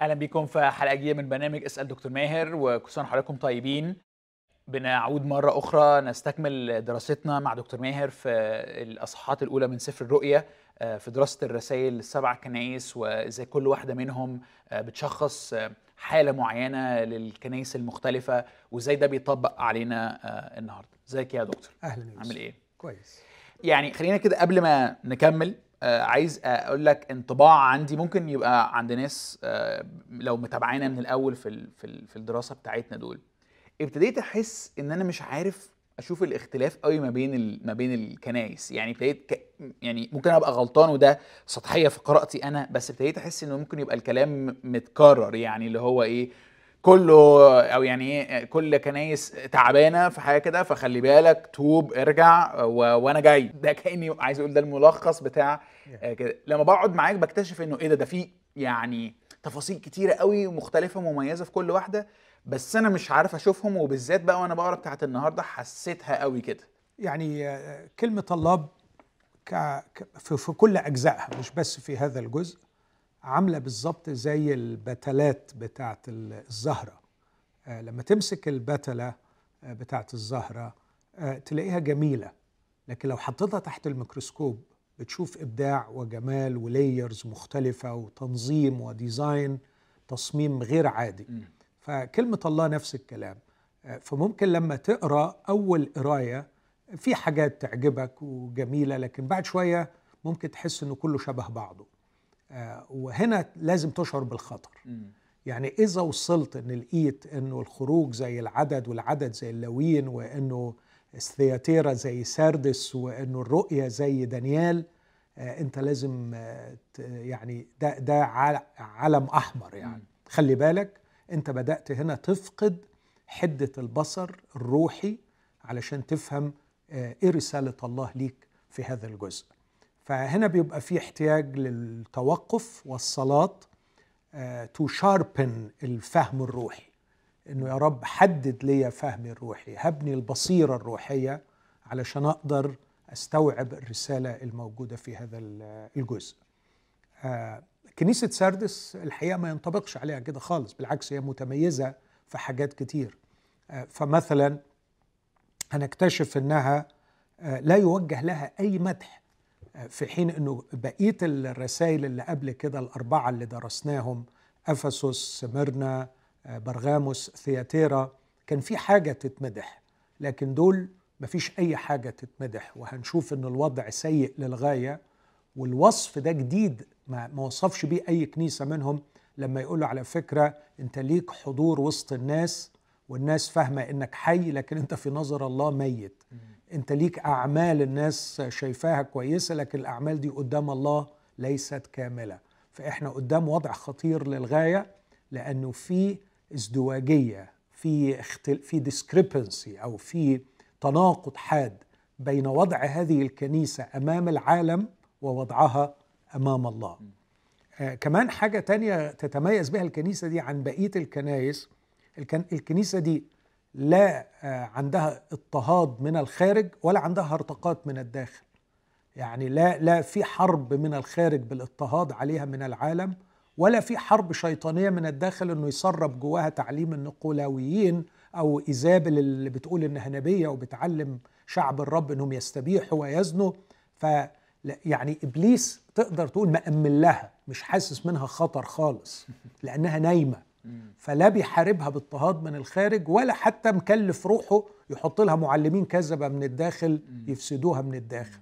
أهلا بيكم في حلقة جديدة من برنامج أسأل دكتور ماهر وكل سنه وحضراتكم طيبين. بنعود مرة أخرى نستكمل دراستنا مع دكتور ماهر في الأصحاحات الأولى من سفر الرؤيا آه، في دراسة الرسائل السبع كنايس وإزاي كل واحدة منهم آه، بتشخص آه، حالة معينة للكنايس المختلفة وإزاي ده بيطبق علينا النهارده. إزيك يا دكتور؟ أهلا عامل إيه؟ كويس. يعني خلينا كده قبل ما نكمل عايز أقول لك انطباع عندي ممكن يبقى عند ناس آه، لو متابعانا من الأول في في ال- في الدراسة بتاعتنا دول. ابتديت أحس إن أنا مش عارف أشوف الاختلاف قوي ما بين ما بين الكنايس يعني ابتديت ك... يعني ممكن أبقى غلطان وده سطحية في قراءتي أنا بس ابتديت أحس إنه ممكن يبقى الكلام متكرر. يعني اللي هو إيه كله أو يعني إيه كل كنايس تعبانة في حاجة كده فخلي بالك توب ارجع و... وأنا جاي. ده كأني عايز أقول ده الملخص بتاع آه، كده. لما بقعد معاك بكتشف إنه إيه ده ده في يعني تفاصيل كتيرة قوي ومختلفه ومميزه في كل واحدة بس أنا مش عارف أشوفهم وبالذات بقى وأنا بقرأ بتاعت النهارده حسيتها قوي كده. يعني آه، كلمة الله ك... في... في كل أجزائها مش بس في هذا الجزء. عاملة بالظبط زي البتلات بتاعت ال- الزهرة. آه، لما تمسك البتلة آه، بتاعت الزهرة آه، تلاقيها جميلة. لكن لو حطيتها تحت الميكروسكوب بتشوف إبداع وجمال و layers مختلفة وتنظيم و design تصميم غير عادي. فكلمة الله نفس الكلام. فممكن لما تقرأ أول قراية في حاجات تعجبك وجميلة لكن بعد شوية ممكن تحس إنه كله شبه بعضه. وهنا لازم تشعر بالخطر. يعني إذا وصلت إن لقيت إنه الخروج زي العدد والعدد زي اللاويين وإنه الثياتيرا زي ساردس وإنه الرؤية زي دانيال آه، أنت لازم آه، يعني ده ده عل- علم أحمر يعني. خلي بالك أنت بدأت هنا تفقد حدة البصر الروحي علشان تفهم آه، إيه رسالة الله ليك في هذا الجزء. فهنا بيبقى في احتياج للتوقف والصلاة تو شاربن الفهم الروحي. إنه يا رب حدد لي فهمي الروحي هبني البصيرة الروحية علشان أقدر أستوعب الرسالة الموجودة في هذا ال- الجزء. آه، كنيسة سردس الحقيقة ما ينطبقش عليها كده خالص بالعكس هي متميزة في حاجات كتير. آه، فمثلا هنكتشف إنها آه، لا يوجه لها أي مدح آه، في حين إنه بقية الرسائل اللي قبل كده الأربعة اللي درسناهم أفسس سمرنا آه، برغاموس ثياتيرا كان في حاجة تتمدح. لكن دول مفيش أي حاجة تتمدح وهنشوف إن الوضع سيء للغاية والوصف ده جديد ما, وصفش بيه أي كنيسة منهم لما يقولوا على فكرة أنت ليك حضور وسط الناس والناس فاهمة إنك حي لكن أنت في نظر الله ميت. انت ليك اعمال الناس شايفاها كويسة لكن الاعمال دي قدام الله ليست كاملة. فاحنا قدام وضع خطير للغاية لأنه في ازدواجية في اختل... في discrepancy أو في تناقض حاد بين وضع هذه الكنيسة امام العالم ووضعها امام الله. آه كمان حاجة تانية تتميز بها الكنيسة دي عن بقية الكنائس الكن... الكنيسة دي لا آه عندها اضطهاد من الخارج ولا عندها هرطقات من الداخل. يعني لا لا في حرب من الخارج بالاضطهاد عليها من العالم ولا في حرب شيطانية من الداخل إنه يسرب جواها تعليم النقولاويين أو ايزابل اللي بتقول إنها نبية وبتعلم شعب الرب إنهم يستبيحوا ويزنوا. ف يعني إبليس تقدر تقول مأمن لها مش حاسس منها خطر خالص لأنها نايمة. فلا بيحاربها باضطهاد من الخارج ولا حتى مكلف روحه يحط لها معلمين كذبة من الداخل يفسدوها من الداخل.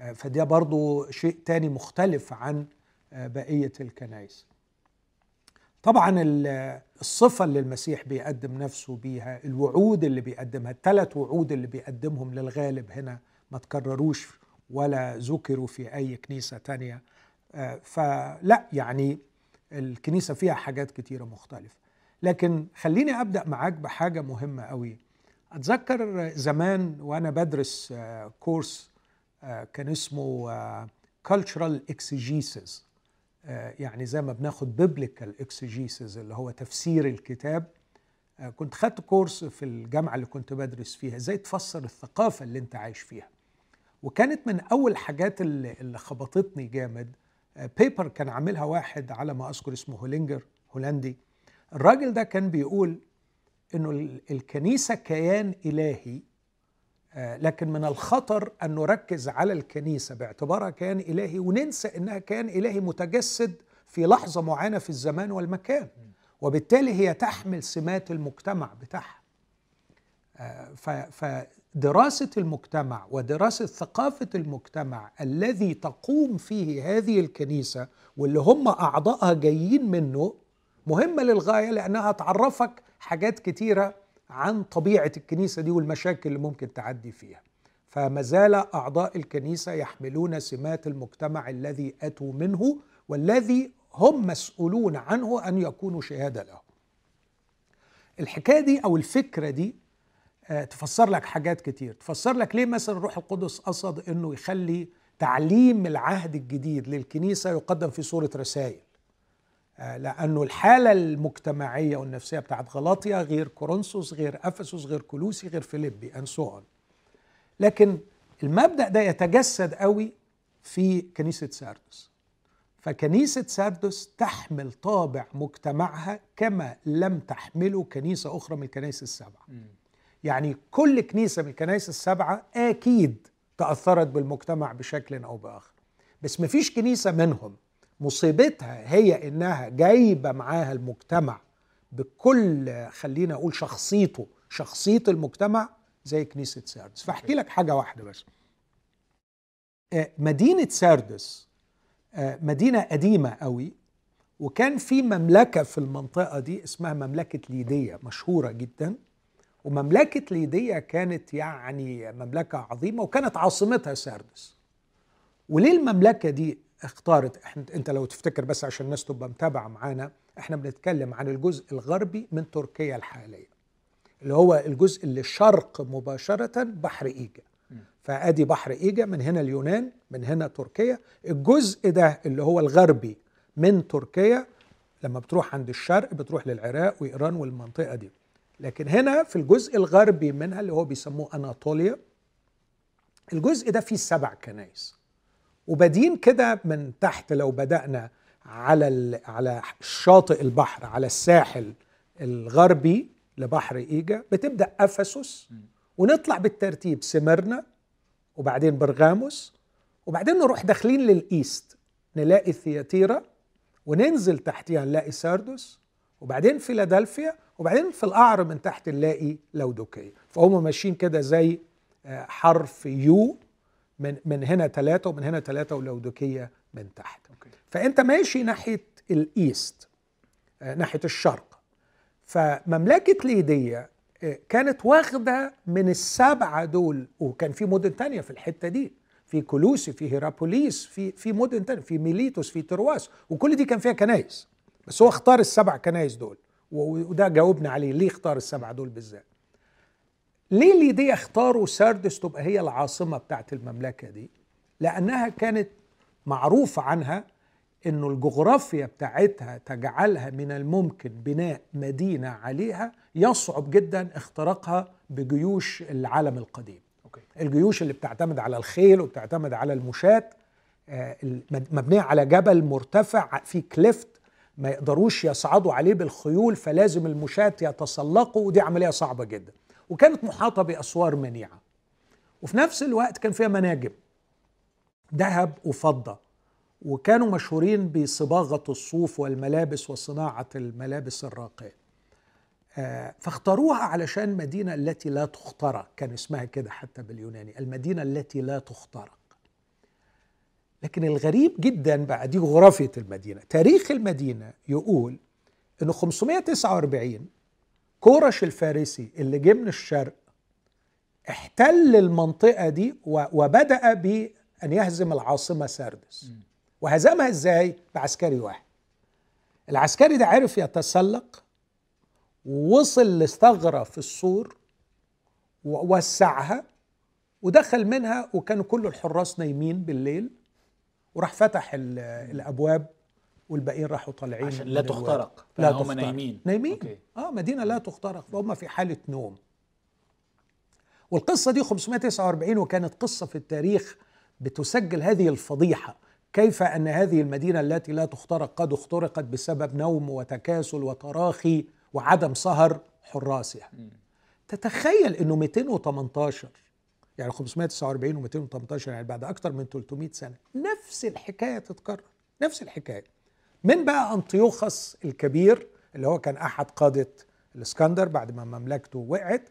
آه، فده برضو شيء تاني مختلف عن آه، بقية الكنائس. طبعا ال- الصفة اللي المسيح بيقدم نفسه بيها الوعود اللي بيقدمها الثلاث وعود اللي بيقدمهم للغالب هنا ما تكرروش ولا ذكروا في أي كنيسة تانية. آه، فلا يعني الكنيسة فيها حاجات كتيرة مختلفة. لكن خليني أبدأ معاك بحاجة مهمة قوي. أتذكر زمان وأنا بدرس آه، كورس آه، كان اسمه آه، cultural exegesis. يعني زي ما بناخد biblical exegesis اللي هو تفسير الكتاب. كنت خدت كورس في الجامعة اللي كنت بدرس فيها إزاي تفسر الثقافة اللي أنت عايش فيها. وكانت من أول حاجات اللي خبطتني جامد paper كان عاملها واحد على ما أذكر اسمه هولينجر هولندي. الراجل ده كان بيقول إنه ال- الكنيسة كيان إلهي آه، لكن من الخطر أن نركز على الكنيسة باعتبارها كيان إلهي وننسى إنها كيان إلهي متجسد في لحظة معينة في الزمان والمكان. وبالتالي هي تحمل سمات المجتمع بتاعها. فدراسه المجتمع ودراسة ثقافة المجتمع الذي تقوم فيه هذه الكنيسة واللي هم اعضائها جايين منه مهمة للغاية لأنها تعرفك حاجات كتيرة عن طبيعة الكنيسة دي والمشاكل اللي ممكن تعدي فيها. فما زال أعضاء الكنيسة يحملون سمات المجتمع الذي أتوا منه والذي هم مسؤولون عنه أن يكونوا شهادة له. الحكاية دي أو الفكرة دي تفسر لك حاجات كتير. تفسر لك ليه مثلا الروح القدس قصد إنه يخلي تعليم العهد الجديد للكنيسة يقدم في صورة رسائل؟ آه، لأنه الحالة المجتمعية والنفسية بتاعت غلاطيا غير كورنثوس غير أفسس غير كولوسي غير فيليبي and so on لكن المبدأ ده يتجسد قوي في كنيسة ساردس. فكنيسة ساردس تحمل طابع مجتمعها كما لم تحمله كنيسة أخرى من الكنائس السبعه يعني كل كنيسة من الكنائس السبعة أكيد تأثرت بالمجتمع بشكل أو بآخر. بس مفيش كنيسة منهم مصيبتها هي إنها جايبة معاها المجتمع بكل خلينا أقول شخصيته شخصية المجتمع زي كنيسة ساردس. فأحكي لك حاجة واحدة بس. آه، مدينة ساردس آه، مدينة قديمة قوي وكان في مملكة في المنطقة دي اسمها مملكة ليديا مشهورة جدا. ومملكة ليديا كانت يعني مملكة عظيمة وكانت عاصمتها ساردس. وليه المملكة دي اختارت؟ إحنا أنت لو تفتكر بس عشان الناس تبقى متابعة معانا إحنا بنتكلم عن الجزء الغربي من تركيا الحالية اللي هو الجزء اللي شرق مباشرة بحر إيجا. فأدي بحر إيجا من هنا اليونان من هنا تركيا. الجزء ده اللي هو الغربي من تركيا لما بتروح عند الشرق بتروح للعراق وإيران والمنطقة دي. لكن هنا في الجزء الغربي منها اللي هو بيسموه اناطوليا الجزء ده فيه سبع كنايس وبادين كده من تحت لو بدأنا على على شاطئ البحر على الساحل الغربي لبحر إيجا بتبدأ أفسس ونطلع بالترتيب سمرنا وبعدين برغاموس وبعدين نروح داخلين لل East نلاقي ثياتيرا وننزل تحتيها نلاقي ساردس وبعدين فيلادلفيا وبعدين في القعر من تحت نلاقي لودوكية. فهم ماشيين كده زي آه، حرف U من من هنا ثلاثة ومن هنا ثلاثة ولودوكية من تحت. okay. فأنت ماشي ناحية ال East آه، ناحية الشرق. فمملكة ليدية آه، كانت واخدة من السبعة دول وكان في مدن تانية في الحتة دي. في كولوسي في هيرابوليس في في مدن تانية في ميليتوس في ترواس وكل دي كان فيها كنايس بس هو اختار السبع كنايس دول وده جاوبنا عليه ليه اختار السبعة دول بالذات؟ ليه ليديا اختاروا ساردس تبقى هي العاصمة بتاعت المملكة دي؟ لأنها كانت معروفة عنها إنه الجغرافيا بتاعتها تجعلها من الممكن بناء مدينة عليها يصعب جدا اختراقها بجيوش العالم القديم. okay. الجيوش اللي بتعتمد على الخيل وبتعتمد على المشاة آه، مبنية على جبل مرتفع في كليفت ما يقدروش يصعدوا عليه بالخيول فلازم المشاة يتسلقوا ودي عملية صعبة جدا. وكانت محاطة بأسوار منيعة. وفي نفس الوقت كان فيها مناجم. ذهب وفضة. وكانوا مشهورين بصباغة الصوف والملابس وصناعة الملابس الراقية. آه، فاختاروها علشان مدينة التي لا تخترق. كان اسمها كده حتى باليوناني. المدينة التي لا تخترق. لكن الغريب جدا بقى دي جغرافية المدينة. تاريخ المدينة يقول إنه 549 كورش الفارسي اللي جه من الشرق احتل المنطقة دي وبدأ بأن يهزم العاصمة ساردس وهزمها إزاي؟ بعسكري واحد. العسكري ده عرف يتسلق ووصل لثغرة في السور ووسعها ودخل منها وكانوا كل الحراس نايمين بالليل. وراح فتح ال- الأبواب والباقيين راحوا طالعين عشان لا. تخترق. لا هم تخترق. نايمين. نايمين؟ أوكي. آه مدينة لا تخترق فهم في حالة نوم. والقصة دي 549 وكانت قصة في التاريخ بتسجل هذه الفضيحة كيف أن هذه المدينة التي لا تخترق قد اخترقت بسبب نوم وتكاسل وتراخي وعدم سهر حراسها. تتخيل إنه 218 يعني 549 و218 يعني بعد أكثر من 300 سنة. نفس الحكاية تتكرر نفس الحكاية. من بقى أنطيوخس الكبير اللي هو كان أحد قادة الإسكندر بعد ما مملكته وقعت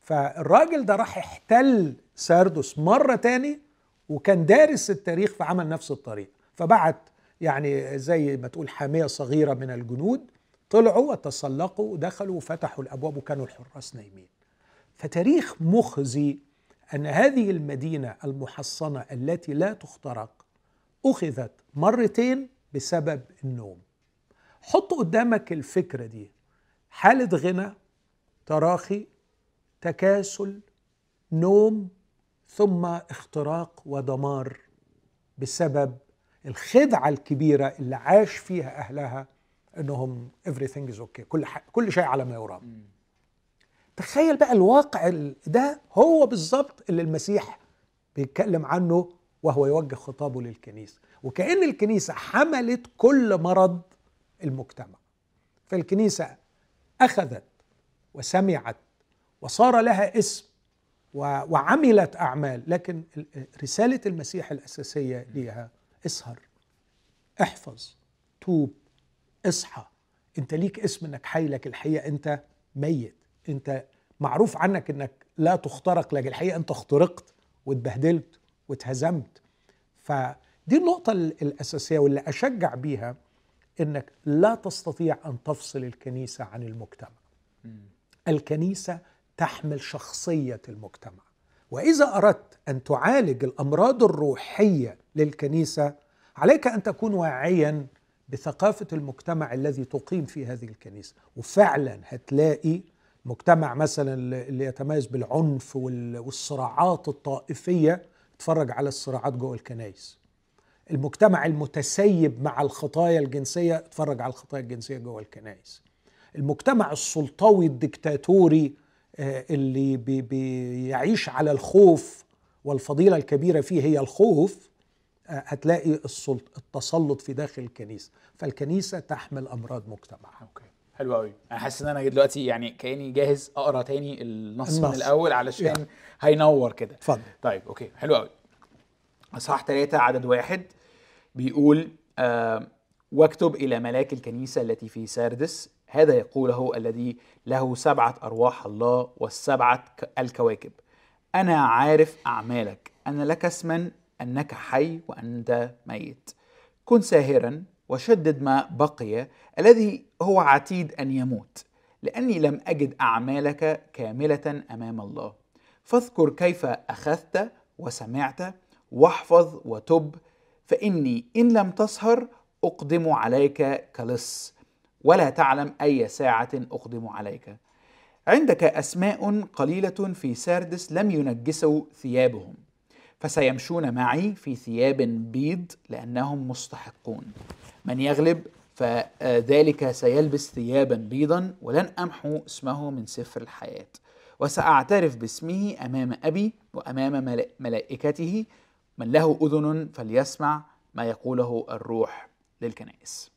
فالراجل ده راح احتل ساردس مرة تاني وكان دارس التاريخ فعمل نفس الطريقة فبعت يعني زي ما تقول حامية صغيرة من الجنود طلعوا وتسلقوا ودخلوا وفتحوا الأبواب وكانوا الحراس نايمين. فتاريخ مخزي أن هذه المدينة المحصنة التي لا تخترق أخذت مرتين بسبب النوم. حط قدامك الفكرة دي. حالة غنى تراخي تكاسل نوم ثم اختراق ودمار بسبب الخدعة الكبيرة اللي عاش فيها أهلها إنهم everything is okay. كل كل شيء على ما يرام. تخيل بقى الواقع ده هو بالظبط اللي المسيح بيتكلم عنه وهو يوجه خطابه للكنيسة. وكأن الكنيسة حملت كل مرض المجتمع. فالكنيسة أخذت وسمعت وصار لها اسم وعملت أعمال. لكن رسالة المسيح الأساسية ليها إسهر. احفظ توب اصحى. أنت ليك اسم إنك حي لك الحقيقة أنت ميت. انت معروف عنك انك لا تخترق لكن الحقيقة انت اخترقت واتبهدلت واتهزمت. فدي النقطة الأساسية واللي أشجع بيها إنك لا تستطيع أن تفصل الكنيسة عن المجتمع. الكنيسة تحمل شخصية المجتمع. وإذا أردت أن تعالج الأمراض الروحية للكنيسة عليك أن تكون واعيا بثقافة المجتمع الذي تقيم في هذه الكنيسة. وفعلا هتلاقي مجتمع مثلا اللي يتميز بالعنف والصراعات الطائفية اتفرج على الصراعات جوه الكنائس. المجتمع المتسيب مع الخطايا الجنسية اتفرج على الخطايا الجنسية جوه الكنائس. المجتمع السلطوي الدكتاتوري آه، اللي بي بيعيش على الخوف والفضيلة الكبيرة فيه هي الخوف آه، هتلاقي التسلط في داخل الكنيسة. فالكنيسة تحمل أمراض مجتمع okay. حلو قوي. أنا حاسس إن أنا دلوقتي يعني كأني جاهز أقرأ تاني النص, النص. من الأول علشان يعني. هينور كده. اتفضل. طيب okay حلو قوي. أصحاح ثلاثة عدد واحد بيقول آه واكتب إلى ملاك الكنيسة التي في ساردس. هذا يقوله الذي له سبعة أرواح الله والسبعة الكواكب. أنا عارف أعمالك. أن لك اسما أنك حي وأنت ميت. كن ساهرا وشدد ما بقي الذي هو عتيد أن يموت لأني لم أجد أعمالك كاملة أمام الله. فاذكر كيف أخذت وسمعت واحفظ وتب فإني إن لم تسهر أقدم عليك كلص ولا تعلم أي ساعة أقدم عليك. عندك أسماء قليلة في ساردس لم ينجسوا ثيابهم. فسيمشون معي في ثياب بيض لأنهم مستحقون. من يغلب فذلك سيلبس ثيابا بيضا ولن أمحو اسمه من سفر الحياة. وسأعترف باسمه أمام أبي وأمام ملائكته من له أذن فليسمع ما يقوله الروح للكنائس.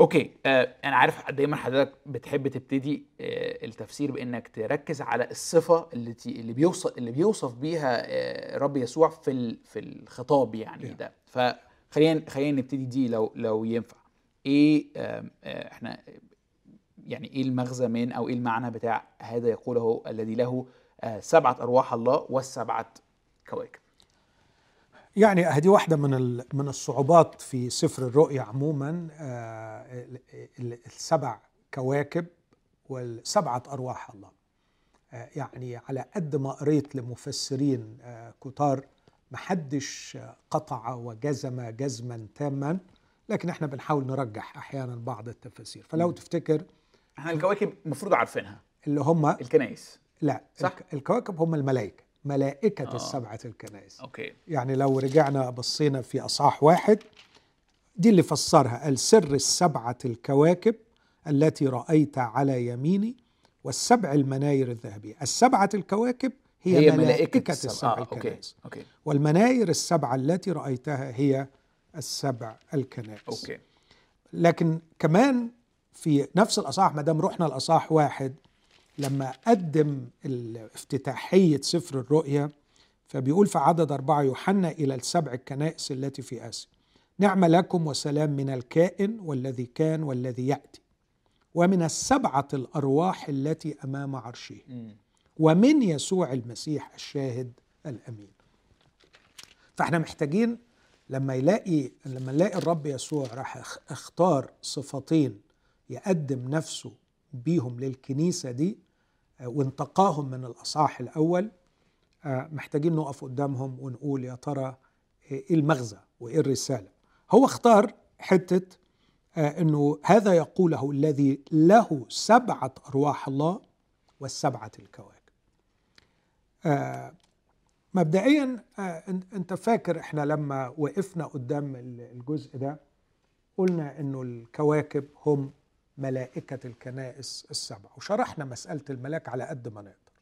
okay آه أنا عارف دايما حضرتك بتحب تبتدي آه التفسير بانك تركز على الصفة اللي اللي بيوصف اللي بيوصف بيها آه رب يسوع في في الخطاب يعني yeah. ده. فخلينا خلينا نبتدي دي لو لو ينفع. إيه آه إحنا يعني إيه المغزى من أو إيه المعنى بتاع هذا يقوله الذي له آه سبعة أرواح الله والسبعه كواكب؟ يعني هذه واحدة من من الصعوبات في سفر الرؤيا عموما آه، السبع كواكب والسبعة أرواح الله. آه، يعني على قد ما قريت لمفسرين آه، كتار محدش قطع وجزم جزما تاما لكن إحنا بنحاول نرجح أحيانا بعض التفاسير. فلو تفتكر إحنا الكواكب المفروض عارفينها؟ اللي هم الكنائس. لا صح؟ الكواكب هم الملائكه ملائكة آه. السبعة الكنائس. okay. يعني لو رجعنا بصينا في أصحاح واحد دي اللي فسرها. السر السبعة الكواكب التي رأيت على يميني والسبع المناير الذهبية. السبعة الكواكب هي, هي ملائكة السبع. السبع آه، الكنائس. okay. والمناير السبعة التي رأيتها هي السبع الكنائس. أوكي. لكن كمان في نفس الأصحاح ما دام رحنا الأصحاح واحد لما قدم افتتاحية سفر الرؤيا فبيقول في عدد أربعة يوحنا إلى السبع الكنائس التي في آسيا نعم لكم وسلام من الكائن والذي كان والذي يأتي ومن السبعة الأرواح التي أمام عرشه. ومن يسوع المسيح الشاهد الأمين فإحنا محتاجين لما يلاقي لما نلاقي الرب يسوع راح أخ- أختار صفتين يقدم نفسه بيهم للكنيسة دي آه، وانتقاهم من الأصحاح الأول آه، محتاجين نقف قدامهم ونقول يا ترى إيه المغزى وإيه الرسالة. هو اختار حتة آه، إنه هذا يقوله الذي له سبعة أرواح الله والسبعة الكواكب. آه، مبدئيا آه، أن- أنت فاكر إحنا لما وقفنا قدام ال- الجزء ده قلنا إنه الكواكب هم ملائكة الكنائس السبع. وشرحنا مسألة الملاك على قد ما نقدر.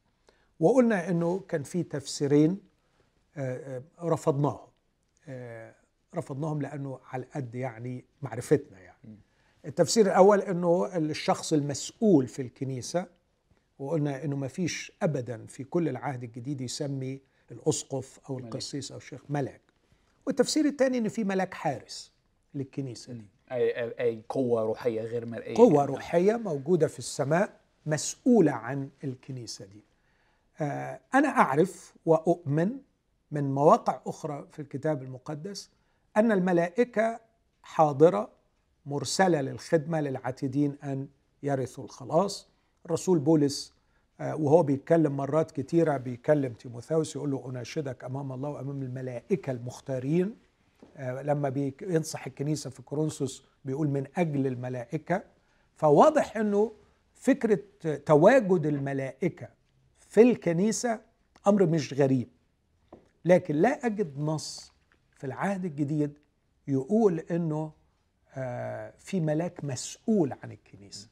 وقلنا إنه كان في تفسيرين آه، آه، رفضناهم. آه، رفضناهم لأنه على قد يعني معرفتنا يعني. التفسير الأول إنه الشخص المسؤول في الكنيسة وقلنا إنه ما فيش ابدا في كل العهد الجديد يسمي الأسقف أو ملاك. القسيس أو الشيخ ملاك والتفسير الثاني إن في ملاك حارس للكنيسة دي. اي أي قوة روحية غير مرئيه قوة روحية موجودة في السماء مسؤولة عن الكنيسة دي. آه، أنا أعرف وأؤمن من مواقع أخرى في الكتاب المقدس أن الملائكة حاضرة مرسلة للخدمة للعاتدين أن يرثوا الخلاص. الرسول بولس آه، وهو بيتكلم مرات كتيرة بيكلم تيموثاوس يقول له أناشدك أمام الله وأمام الملائكة المختارين. لما بينصح الكنيسة في كورنثوس بيقول من أجل الملائكة فواضح أنه فكرة تواجد الملائكة في الكنيسة أمر مش غريب. لكن لا أجد نص في العهد الجديد يقول أنه آه، في ملاك مسؤول عن الكنيسة.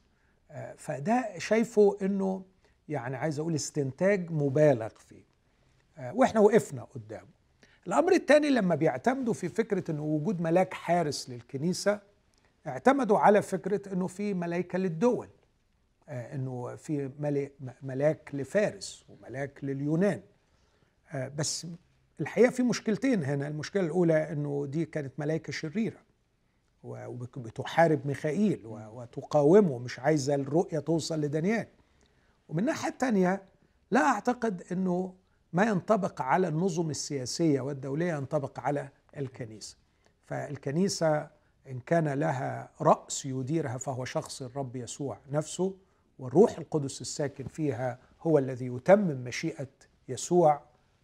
آه، فده شايفه أنه يعني عايز أقول استنتاج مبالغ فيه. آه، وإحنا وقفنا قدامه. الأمر الثاني لما بيعتمدوا في فكرة أنه وجود ملاك حارس للكنيسة اعتمدوا على فكرة أنه في ملائكة للدول آه، أنه في ملاك لفارس وملاك لليونان. آه، بس الحقيقة في مشكلتين هنا المشكلة الأولى أنه دي كانت ملائكة شريرة وبتحارب ميخائيل وتقاومه مش عايزة الرؤية توصل لدانيال. ومن الناحية الثانية لا أعتقد أنه ما ينطبق على النظم السياسية والدولية ينطبق على الكنيسة. فالكنيسة إن كان لها رأس يديرها فهو شخص الرب يسوع نفسه والروح القدس الساكن فيها هو الذي يتمم مشيئة يسوع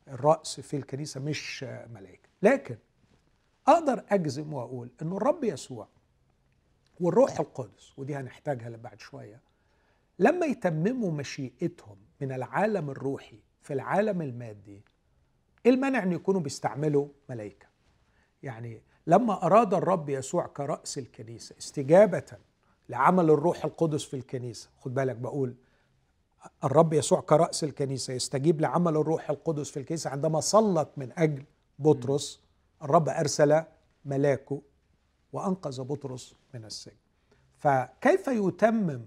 الرأس في الكنيسة مش ملائكة لكن أقدر أجزم وأقول أن الرب يسوع والروح القدس ودي هنحتاجها بعد شوية لما يتمموا مشيئتهم من العالم الروحي في العالم المادي إيه المانع إن يكونوا بيستعملوا ملائكه يعني لما أراد الرب يسوع كرأس الكنيسة استجابة لعمل الروح القدس في الكنيسة خد بالك بقول الرب يسوع كرأس الكنيسة يستجيب لعمل الروح القدس في الكنيسة عندما صلت من أجل بطرس الرب أرسل ملاكه وأنقذ بطرس من السجن. فكيف يتمم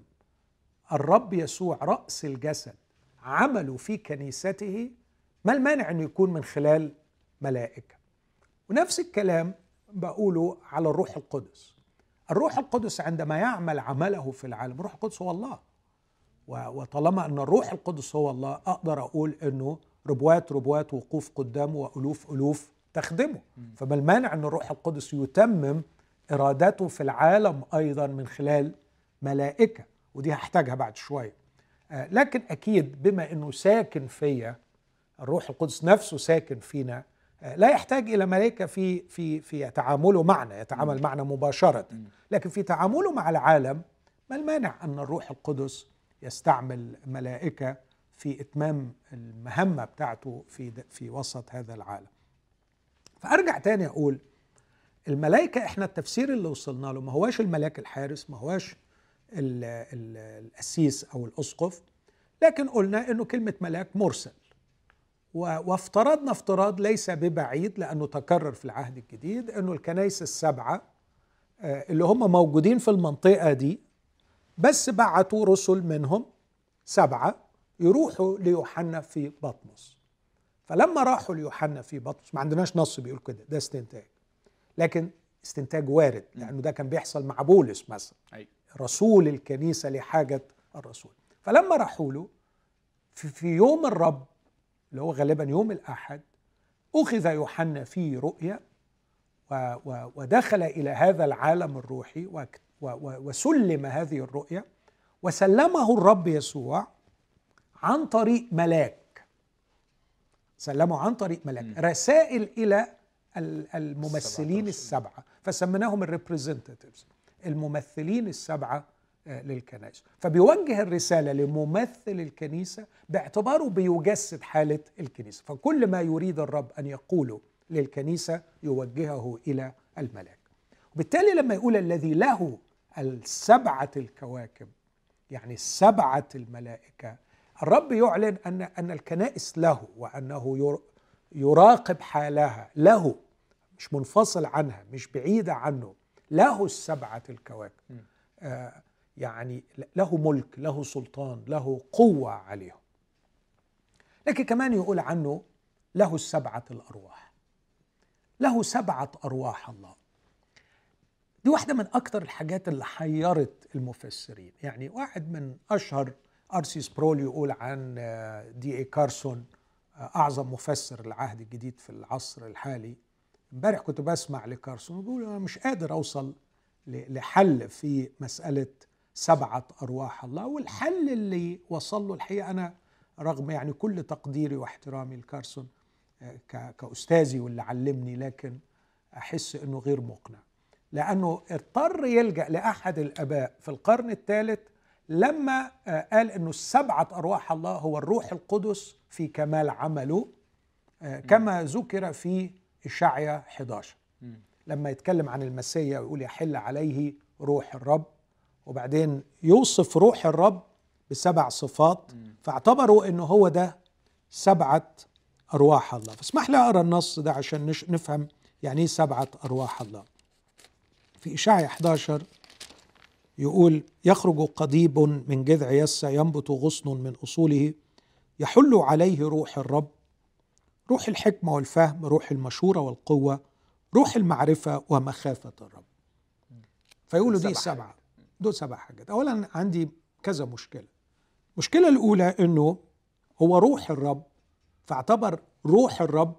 الرب يسوع رأس الجسد؟ عمله في كنيسته ما المانع انه يكون من خلال ملائكة. ونفس الكلام بقوله على الروح القدس. الروح القدس عندما يعمل عمله في العالم الروح القدس هو الله. وطالما أن الروح القدس هو الله أقدر أقول إنه ربوات ربوات وقوف قدامه وألوف ألوف تخدمه. فما المانع أن الروح القدس يتمم إرادته في العالم أيضا من خلال ملائكة. ودي هحتاجها بعد شوية. لكن أكيد بما إنه ساكن فيا الروح القدس نفسه ساكن فينا آه، لا يحتاج إلى ملائكة في في في تعامله معنا يتعامل معنا مباشرة. لكن في تعامله مع العالم ما المانع أن الروح القدس يستعمل ملائكة في إتمام المهمة بتاعته في في وسط هذا العالم. فأرجع تاني أقول الملائكة إحنا التفسير اللي وصلنا له ما هواش الملاك الحارس ما هواش القسيس أو الأسقف لكن قلنا إنه كلمة ملاك مرسل. وافترضنا افتراض ليس ببعيد لأنه تكرر في العهد الجديد إنه الكنائس السبعة آه، اللي هم موجودين في المنطقة دي بس بعتوا رسل منهم سبعة يروحوا ليوحنا في بطمس. فلما راحوا ليوحنا في بطمس ما عندناش نص بيقول كده ده استنتاج. لكن استنتاج وارد لأنه ده كان بيحصل مع بولس مثلا. أيوة. رسول الكنيسة لحاجة الرسول. فلما راحوا له في, في يوم الرب اللي هو غالبا يوم الأحد أخذ يوحنا في رؤيا ودخل إلى هذا العالم الروحي وسلم هذه الرؤيا وسلمه الرب يسوع عن طريق ملاك. سلمه عن طريق ملاك. رسائل إلى ال- الممثلين السبعة فسميناهم الريبريزنتاتيفز الممثلين السبعة آه، للكنائس. فبيوجه الرسالة لممثل الكنيسة باعتباره بيجسد حالة الكنيسة. فكل ما يريد الرب أن يقوله للكنيسة يوجهه إلى الملاك. وبالتالي لما يقول الذي له السبعة الكواكب يعني سبعة الملائكة الرب يعلن أن أن الكنائس له وأنه ير- يراقب حالها له مش منفصل عنها مش بعيده عنه. له السبعه الكواكب. آه يعني له ملك له سلطان له قوة عليهم. لكن كمان يقول عنه له السبعه الأرواح. له سبعة أرواح الله. دي واحدة من أكتر الحاجات اللي حيرت المفسرين. يعني واحد من أشهر ارسي سبرول يقول عن آه، دي اي كارسون آه، أعظم مفسر العهد الجديد في العصر الحالي. امبارح كنت بسمع لكارسون بيقول أنا مش قادر أوصل لحل في مسألة سبعة أرواح الله والحل اللي وصل له الحقيقة أنا رغم يعني كل تقديري واحترامي لكارسون آه، كأستاذي واللي علمني لكن أحس إنه غير مقنع. لأنه اضطر يلجأ لأحد الآباء في القرن الثالث لما آه، قال إنه السبعه أرواح الله هو الروح القدس في كمال عمله آه، كما ذكر في اشعيا 11 لما يتكلم عن المسيا ويقول يحل عليه روح الرب وبعدين يوصف روح الرب بسبع صفات فاعتبروا إنه هو ده سبعة أرواح الله. فاسمح لي أقرأ النص ده عشان نش- نفهم يعني إيه سبعة أرواح الله. في إشاعة 11 يقول يخرج قضيب من جذع يسى ينبت غصن من أصوله يحل عليه روح الرب روح الحكمة والفهم روح المشورة والقوة روح المعرفة ومخافة الرب. فيقولوا دي سبع سبعة. دول سبع حاجات. أولا عندي كذا مشكلة. المشكلة الأولى أنه هو روح الرب فاعتبر روح الرب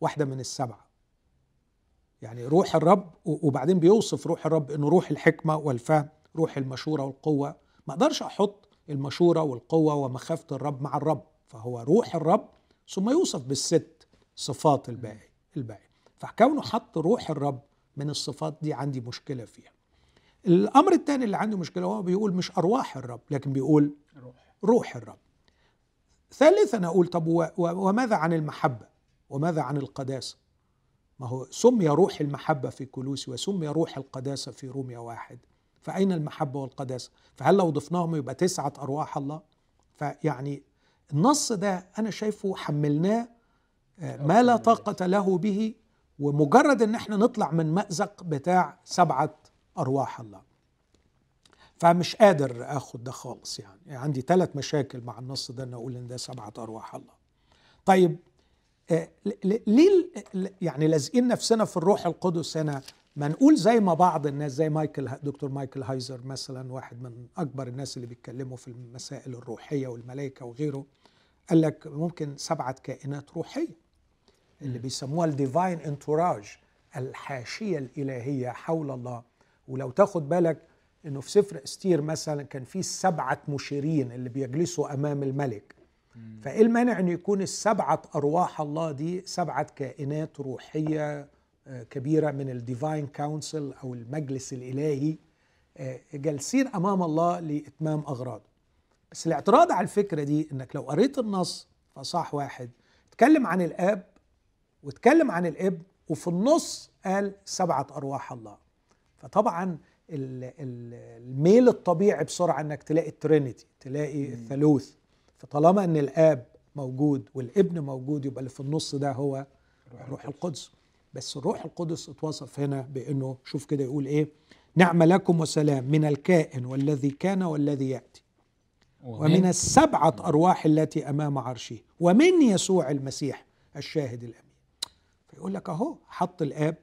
واحدة من السبعة. يعني روح الرب وبعدين بيوصف روح الرب إنه روح الحكمة والفهم روح المشورة والقوة. ما أقدرش أحط المشورة والقوة ومخافة الرب مع الرب فهو روح الرب ثم يوصف بالست صفات الباقي الباقي. فكونه حط روح الرب من الصفات دي عندي مشكلة فيها. الأمر الثاني اللي عندي مشكلة هو بيقول مش أرواح الرب لكن بيقول روح. روح الرب. ثالثا أقول طب وماذا عن المحبة؟ وماذا عن القداسة؟ ما هو سمي روح المحبة في كلوسي وسمي روح القداسة في روميا واحد. فأين المحبة والقداسة؟ فهل لو ضفناهم يبقى تسعة أرواح الله؟ فيعني النص ده أنا شايفه حملناه آه، ما لا طاقة له به ومجرد إن إحنا نطلع من مأزق بتاع سبعة أرواح الله. فمش قادر آخد ده خالص يعني, يعني عندي ثلاث مشاكل مع النص ده إن أقول إن ده سبعة أرواح الله. طيب آه، ليه يعني لازقين نفسنا في الروح القدس هنا؟ ما نقول زي ما بعض الناس زي مايكل دكتور مايكل هايزر مثلا واحد من أكبر الناس اللي بيتكلموا في المسائل الروحية والملائكة وغيره قال لك ممكن سبعة كائنات روحية اللي بيسموها ال divine entourage الحاشية الإلهية حول الله. ولو تاخد بالك إنه في سفر إستير مثلا كان في سبعة مشيرين اللي بيجلسوا أمام الملك. فإيه المانع ان يكون السبعة أرواح الله دي سبعة كائنات روحية كبيرة من ال divine council أو المجلس الإلهي آه، جالسين أمام الله لإتمام اغراضه بس الاعتراض على الفكرة دي إنك لو قريت النص في أصحاح واحد اتكلم عن الآب واتكلم عن الابن وفي النص قال سبعة أرواح الله. فطبعا ال- ال- الميل الطبيعي بسرعة إنك تلاقي الترينيتي تلاقي الثالوث. فطالما إن الآب موجود والابن موجود يبقى اللي في النص ده هو الروح القدس. بس الروح القدس اتوصف هنا بأنه شوف كده يقول إيه؟ نعم لكم وسلام من الكائن والذي كان والذي يأتي ومن السبعة أرواح التي أمام عرشه ومن يسوع المسيح الشاهد الأمين. فيقول لك أهو حط الآب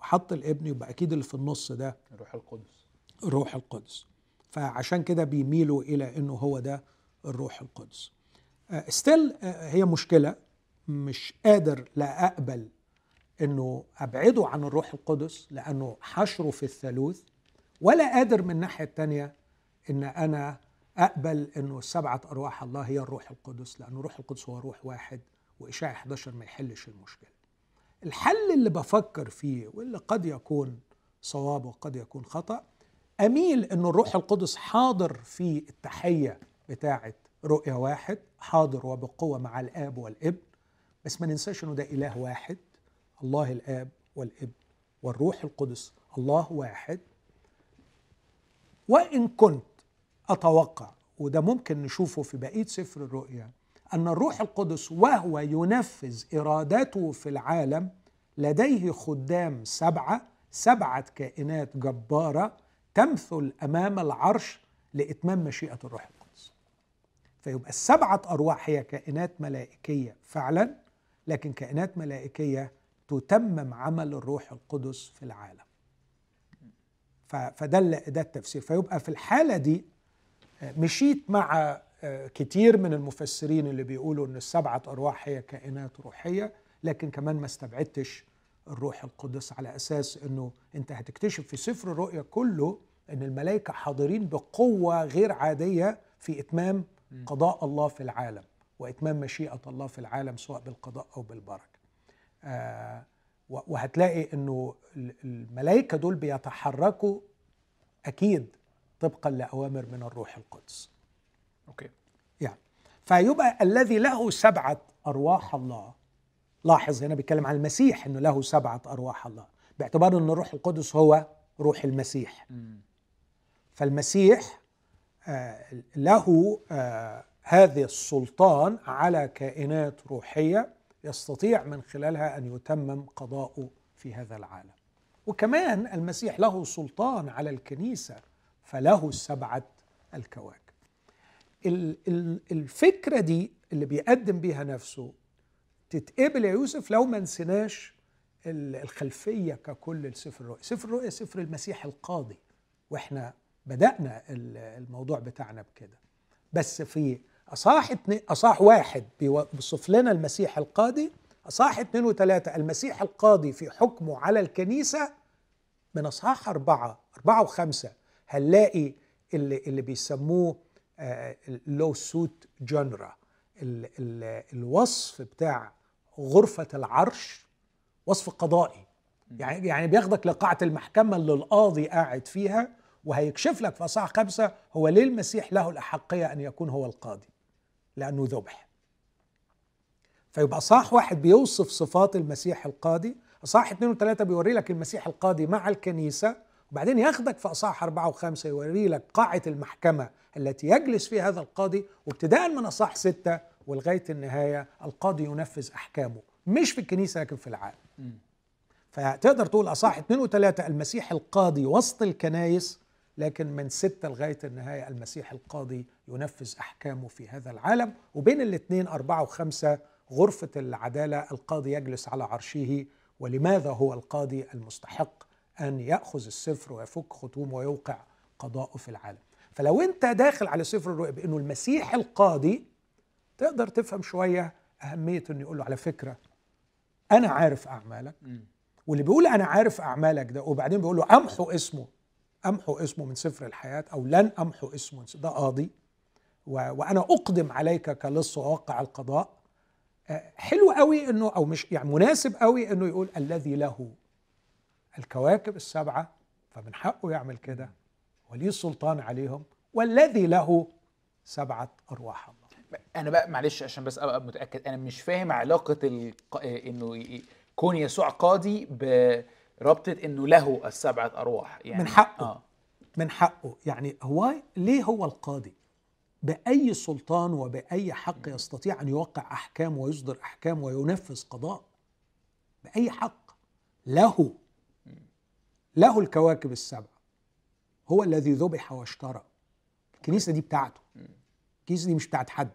وحط الابن يبقى أكيد اللي في النص ده الروح القدس. الروح القدس. فعشان كده بيميلوا إلى إنه هو ده الروح القدس. ستيل هي مشكلة مش قادر لا أقبل إنه أبعده عن الروح القدس لأنه حشره في الثالوث ولا قادر من الناحية الثانية إن أنا أقبل إنه السبعه أرواح الله هي الروح القدس لأنه الروح القدس هو روح واحد وإشاعة 11 ما يحلش المشكلة. الحل اللي بفكر فيه واللي قد يكون صواب وقد يكون خطأ أميل انه الروح القدس حاضر في التحية بتاعه رؤيه واحد حاضر وبقوة مع الآب والابن بس ما ننساش إنه ده إله واحد الله الآب والابن والروح القدس الله واحد. وإن كنت أتوقع وده ممكن نشوفه في بقية سفر الرؤيا أن الروح القدس وهو ينفذ إرادته في العالم لديه خدام سبعة سبعة كائنات جبارة تمثل أمام العرش لإتمام مشيئة الروح القدس. فيبقى السبعه أرواح هي كائنات ملائكية فعلا لكن كائنات ملائكية تتمم عمل الروح القدس في العالم. فده ده التفسير. فيبقى في الحالة دي مشيت مع كتير من المفسرين اللي بيقولوا إن السبعة أرواح هي كائنات روحية لكن كمان ما استبعدتش الروح القدس على أساس إنه أنت هتكتشف في سفر الرؤيا كله إن الملائكة حاضرين بقوة غير عادية في إتمام قضاء الله في العالم وإتمام مشيئة الله في العالم سواء بالقضاء أو بالبركة. آه وهتلاقي إنه الملائكه دول بيتحركوا أكيد طبقا لأوامر من الروح القدس. أوكي. يعني فيبقى الذي له سبعة أرواح الله لاحظ هنا بيتكلم عن المسيح إنه له سبعة أرواح الله باعتبار إن الروح القدس هو روح المسيح. فالمسيح آه له آه هذا السلطان على كائنات روحية يستطيع من خلالها أن يتمم قضاؤه في هذا العالم. وكمان المسيح له سلطان على الكنيسة فله سبعة الكواكب. الفكرة دي اللي بيقدم بيها نفسه تتقبل يا يوسف لو ما نسيناش الخلفية ككل لسفر الرؤيا، سفر الرؤيا سفر المسيح القاضي وإحنا بدأنا الموضوع بتاعنا بكده. بس في اصح اتنين اصح واحد بيوصف لنا المسيح القاضي اصح اثنين وثلاثة المسيح القاضي في حكمه على الكنيسة من اصحاح أربعة أربعة وخمسة هنلاقي اللي اللي بيسموه اللو سوت جنرا الوصف بتاع غرفة العرش وصف قضائي. يعني يعني بياخدك لقاعة المحكمة اللي القاضي قاعد فيها وهيكشف لك في اصحاح خمسة هو ليه المسيح له الأحقية أن يكون هو القاضي. لأنه ذبح فيبقى صح واحد بيوصف صفات المسيح القاضي اصحاح اثنين وثلاثة بيوري لك المسيح القاضي مع الكنيسة وبعدين ياخدك في اصحاح أربعة وخمسة يوري لك قاعة المحكمة التي يجلس فيها هذا القاضي وابتداء من اصحاح ستة ولغاية النهاية القاضي ينفذ أحكامه مش في الكنيسة لكن في العالم. فتقدر تقول اصحاح اثنين وثلاثة المسيح القاضي وسط الكنايس لكن من ستة لغاية النهاية المسيح القاضي ينفذ أحكامه في هذا العالم. وبين الاثنين أربعة وخمسة غرفة العدالة القاضي يجلس على عرشه ولماذا هو القاضي المستحق أن يأخذ السفر ويفك ختومه ويوقع قضاءه في العالم؟ فلو أنت داخل على سفر الرؤيا بأنه المسيح القاضي تقدر تفهم شوية أهمية أنه يقول له على فكرة أنا عارف أعمالك. واللي بيقول أنا عارف أعمالك ده وبعدين بيقول له أمحو اسمه. أمحو اسمه من سفر الحياة أو لن أمحو اسمه ده قاضي. وأنا أقدم عليك كلص واوقع القضاء حلو قوي إنه أو مش يعني مناسب قوي إنه يقول الذي له الكواكب السبعة فمن حقه يعمل كده وليه السلطان عليهم والذي له سبعة أرواح الله أنا بقى معلش عشان بس أبقى متأكد أنا مش فاهم علاقة. إنه كون يسوع قاضي بربطه إنه له السبعة أرواح يعني. من حقه. آه. من حقه. يعني هو ليه هو القاضي؟ بأي سلطان وبأي حق يستطيع أن يوقع أحكام ويصدر أحكام وينفذ قضاء؟ بأي حق. له. له الكواكب السبع. هو الذي ذبح واشترى. الكنيسة دي بتاعته. الكنيسة دي مش بتاعت حد.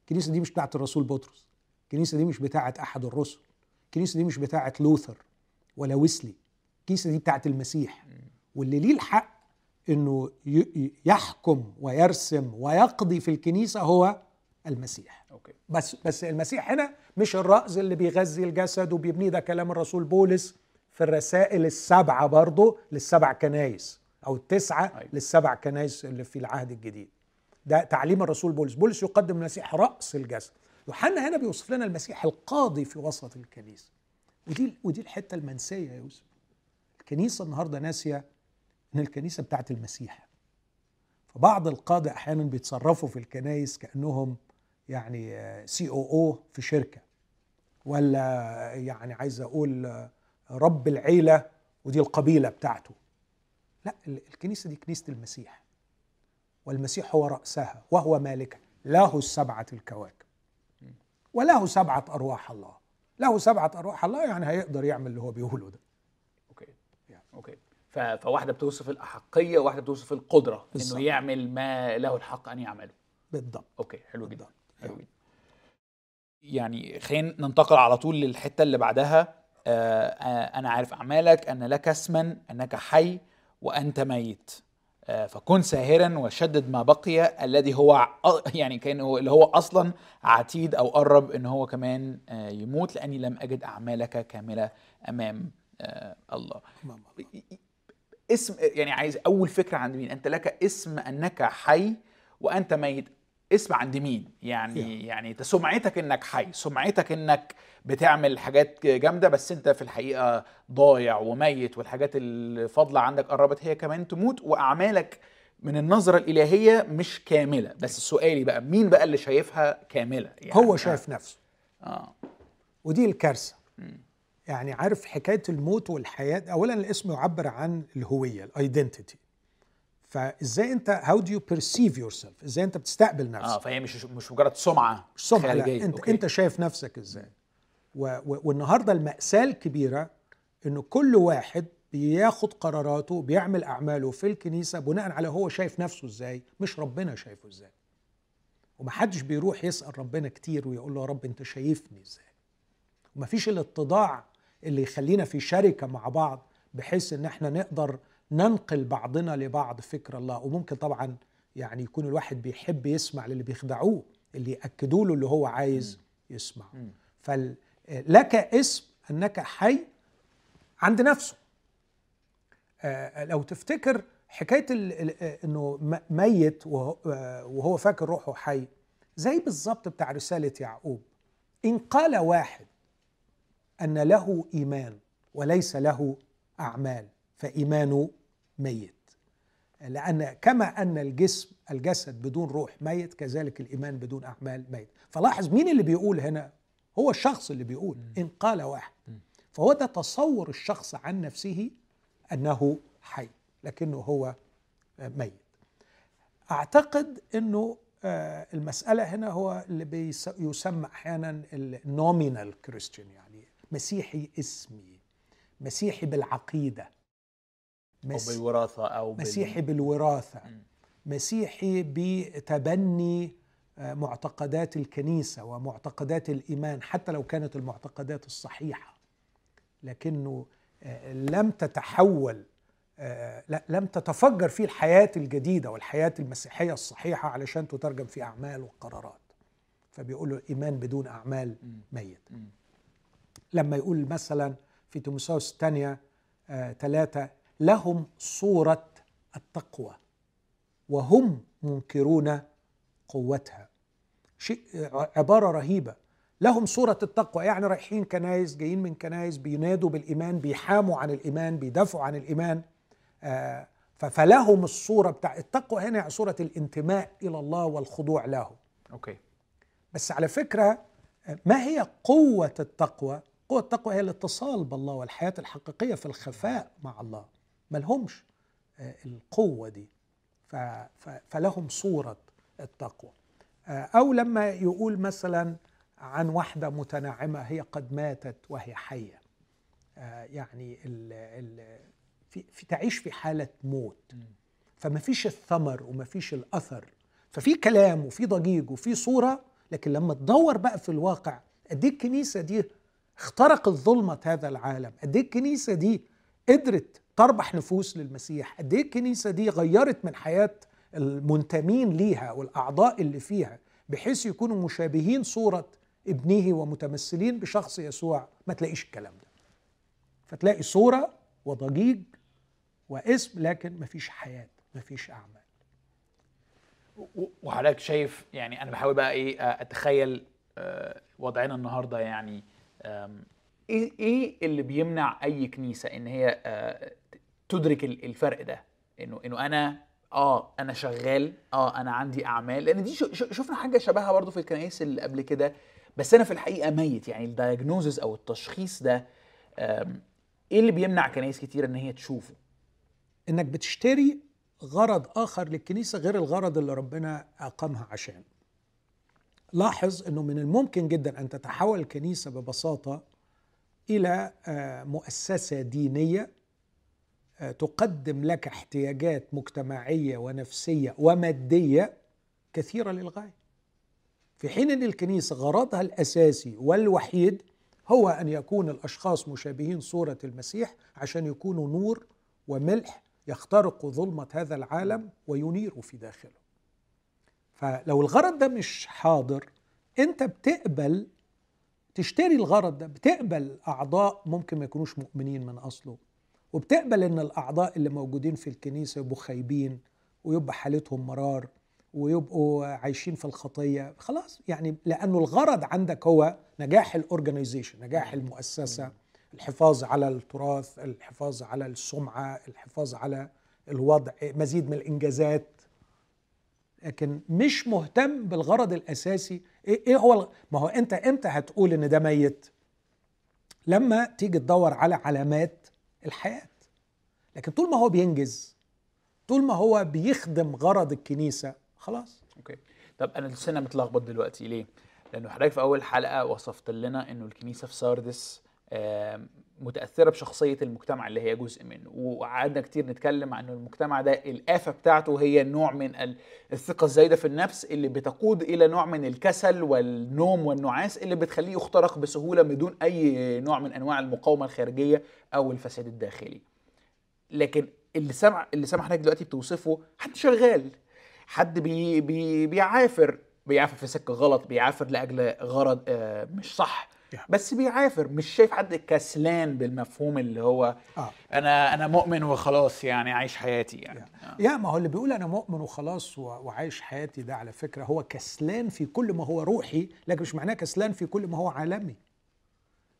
الكنيسة دي مش بتاعت الرسول بطرس. الكنيسة دي مش بتاعت أحد الرسل. الكنيسة دي مش بتاعت لوثر. ولا ويسلي الكنيسه دي بتاعت المسيح. واللي ليه الحق إنه يحكم ويرسم ويقضي في الكنيسة هو المسيح. okay. بس بس المسيح هنا مش الرأس اللي بيغذي الجسد وبيبنيه ده كلام الرسول بولس في الرسائل السبعة برضه للسبع كنايس أو التسعة أيوة. للسبع كنايس اللي في العهد الجديد. ده تعليم الرسول بولس. بولس يقدم المسيح رأس الجسد. يوحنا هنا بيوصف لنا المسيح القاضي في وسط الكنيسة. ودي ودي الحتة المنسية يا يوسف. الكنيسة النهاردة ناسية إن الكنيسة بتاعت المسيح. فبعض القادة أحيانا بيتصرفوا في الكنايس كأنهم يعني سي أو أو في شركة. ولا يعني عايز أقول رب العيلة ودي القبيلة بتاعته. لا الكنيسة دي كنيسة المسيح. والمسيح هو رأسها وهو مالكها. له السبعة الكواكب. وله سبعة أرواح الله. له سبعة أرواح الله يعني هيقدر يعمل اللي هو بيقوله ده. okay. okay. ف- فواحدة بتوصف الأحقية وواحدة بتوصف القدرة بالظبط. انه يعمل ما له الحق أن يعمله. بالضبط. okay حلو جدا. حلو جدا. يعني خلينا ننتقل على طول للحتة اللي بعدها. آه آه أنا عارف أعمالك أن لك اسما أنك حي وأنت ميت. فكن ساهرا وشدد ما بقي الذي هو يعني كأن اللي هو أصلا عتيد أو قرب إن هو كمان آه يموت لأني لم أجد أعمالك كاملة أمام آه الله. اسم يعني عايز أول فكرة عند مين؟ أنت لك اسم أنك حي وأنت ميت. اسم عند مين. يعني يعني انت سمعتك انك حي سمعتك انك بتعمل حاجات جامدة بس انت في الحقيقة ضايع وميت والحاجات الفاضلة عندك قربت هي كمان تموت وأعمالك من النظرة الإلهية مش كاملة. بس سؤالي بقى مين بقى اللي شايفها كاملة؟ يعني هو شايف نفسه. آه. ودي الكارثة. يعني عارف حكاية الموت والحياة أولا الاسم يعبر عن الهوية ال identity فإزاي أنت how do you perceive yourself إزاي أنت بتستقبل نفسك؟ آه فهي مش مش مجرد سمعة مش سمعة لا. أنت okay. أنت شايف نفسك إزاي؟ و و والنهاردة المأساة الكبيرة إنه كل واحد بياخد قراراته بيعمل أعماله في الكنيسة بناء على هو شايف نفسه إزاي مش ربنا شايفه إزاي. ومحدش بيروح يسأل ربنا كتير ويقول له يا رب أنت شايفني إزاي؟ ومفيش الاتضاع اللي يخلينا في شركة مع بعض بحيث إن إحنا نقدر ننقل بعضنا لبعض فكر الله. وممكن طبعا يعني يكون الواحد بيحب يسمع للي بيخدعوه اللي يأكدوا له اللي هو عايز يسمع فلك اسم أنك حي عند نفسه. آه، لو تفتكر حكاية آه، إنه ميت آه، وهو فاكر روحه حي زي بالظبط بتاع رسالة يعقوب. إن قال واحد أن له إيمان وليس له أعمال. فإيمانه ميت. لأن كما أن الجسم الجسد بدون روح ميت كذلك الإيمان بدون أعمال ميت. فلاحظ مين اللي بيقول هنا؟ هو الشخص اللي بيقول إن قال واحد. فهو ده تصور الشخص عن نفسه أنه حي لكنه هو ميت. أعتقد إنه آه، المسألة هنا هو اللي يسمى أحيانا النومينال كريستيان يعني مسيحي اسمي مسيحي بالعقيدة. أو مس- بالوراثة أو بال... مسيحي بالوراثة مم. مسيحي بتبني آه، معتقدات الكنيسة ومعتقدات الإيمان حتى لو كانت المعتقدات الصحيحة لكنه آه، لم تتحول آه، لا لم تتفجر فيه الحياة الجديدة والحياة المسيحية الصحيحة علشان تترجم في أعمال وقرارات فبيقولوا الايمان بدون أعمال مم. ميت. لما يقول مثلا في تيموثاوس الثانية ثلاثة لهم صورة التقوى وهم منكرون قوتها. شيء آه، عبارة رهيبة. لهم صورة التقوى يعني رايحين كنايس جايين من كنايس بينادوا بالإيمان بيحاموا عن الإيمان بيدافعوا عن الإيمان. آه، فلهم الصورة بتاع التقوى هنا يعني صورة الانتماء إلى الله والخضوع له. أوكي. بس على فكرة ما هي قوة التقوى؟ قوة التقوى هي الاتصال بالله والحياة الحقيقية في الخفاء مع الله. ما لهمش آه، القوة دي. فلهم صورة التقوى. آه، أو لما يقول مثلا عن واحدة متنعمة هي قد ماتت وهي حية. آه، يعني ال ال في, في تعيش في حالة موت. فما فيش الثمر وما فيش الأثر. ففي كلام وفي ضجيج وفي صورة لكن لما تدور بقى في الواقع قد إيه الكنيسة دي اخترقت ظلمة هذا العالم؟ قد إيه الكنيسة دي قدرت تربح نفوس للمسيح. قد إيه الكنيسة دي غيرت من حياة المنتمين ليها والأعضاء اللي فيها بحيث يكونوا مشابهين صورة ابنه ومتمثلين بشخص يسوع؟ ما تلاقيش الكلام ده. فتلاقي صورة وضجيج واسم لكن ما فيش حياة ما فيش أعمال. وحضرتك شايف يعني أنا بحاول بقى إيه أتخيل آه، وضعنا النهارده يعني إيه إيه اللي بيمنع أي كنيسة إن هي آه، تدرك الفرق ده. إنه إنه أنا آه أنا شغال آه أنا عندي أعمال. لأن دي شفنا حاجة شبهها برضو في الكنائس اللي قبل كده. بس أنا في الحقيقة ميت. يعني الدايجنوزز أو التشخيص ده إيه اللي بيمنع كنائس كتير إن هي تشوفه؟ إنك بتشتري غرض آخر للكنيسة غير الغرض اللي ربنا أقامها عشان. لاحظ إنه من الممكن جدا أن تتحول الكنيسة ببساطة إلى آه، مؤسسة دينية تقدم لك احتياجات مجتمعية ونفسية ومادية كثيرة للغاية. في حين أن الكنيسة غرضها الأساسي والوحيد هو أن يكون الأشخاص مشابهين صورة المسيح عشان يكونوا نور وملح يخترق ظلمة هذا العالم وينير في داخله. فلو الغرض ده مش حاضر أنت بتقبل تشتري الغرض ده بتقبل أعضاء ممكن ما يكونوش مؤمنين من أصله. وبتقبل إن الأعضاء اللي موجودين في الكنيسة يبقوا خايبين ويبقى حالتهم مرار ويبقوا عايشين في الخطية. خلاص يعني لأنه الغرض عندك هو نجاح الاورجنايزيشن نجاح المؤسسة الحفاظ على التراث الحفاظ على السمعة الحفاظ على الوضع مزيد من الإنجازات. لكن مش مهتم بالغرض الأساسي. إيه, إيه هو ما هو أنت إمتى هتقول إن ده ميت؟ لما تيجي تدور على علامات الحياة. لكن طول ما هو بينجز طول ما هو بيخدم غرض الكنيسة خلاص. okay. طب أنا لسه متلخبط دلوقتي ليه؟ لأنه حضرتك في أول حلقة وصفت لنا إنه الكنيسة في ساردس متأثرة بشخصية المجتمع اللي هي جزء منه. وقعدنا كتير نتكلم عن المجتمع ده الآفة بتاعته هي نوع من الثقة الزايدة في النفس اللي بتقود إلى نوع من الكسل والنوم والنعاس اللي بتخليه يخترق بسهولة بدون أي نوع من أنواع المقاومة الخارجية أو الفساد الداخلي. لكن اللي سمع اللي سمع حضرتك دلوقتي بتوصفه حد شغال حد بي بي بيعافر. بيعافر في سكة غلط بيعافر لأجل غرض آه، مش صح. بس بيعافر مش شايف حد كسلان بالمفهوم اللي هو آه. أنا أنا مؤمن وخلاص يعني عايش حياتي يعني آه. يا ما هو اللي بيقول أنا مؤمن وخلاص وعايش حياتي ده على فكرة هو كسلان في كل ما هو روحي لكن مش معناه كسلان في كل ما هو عالمي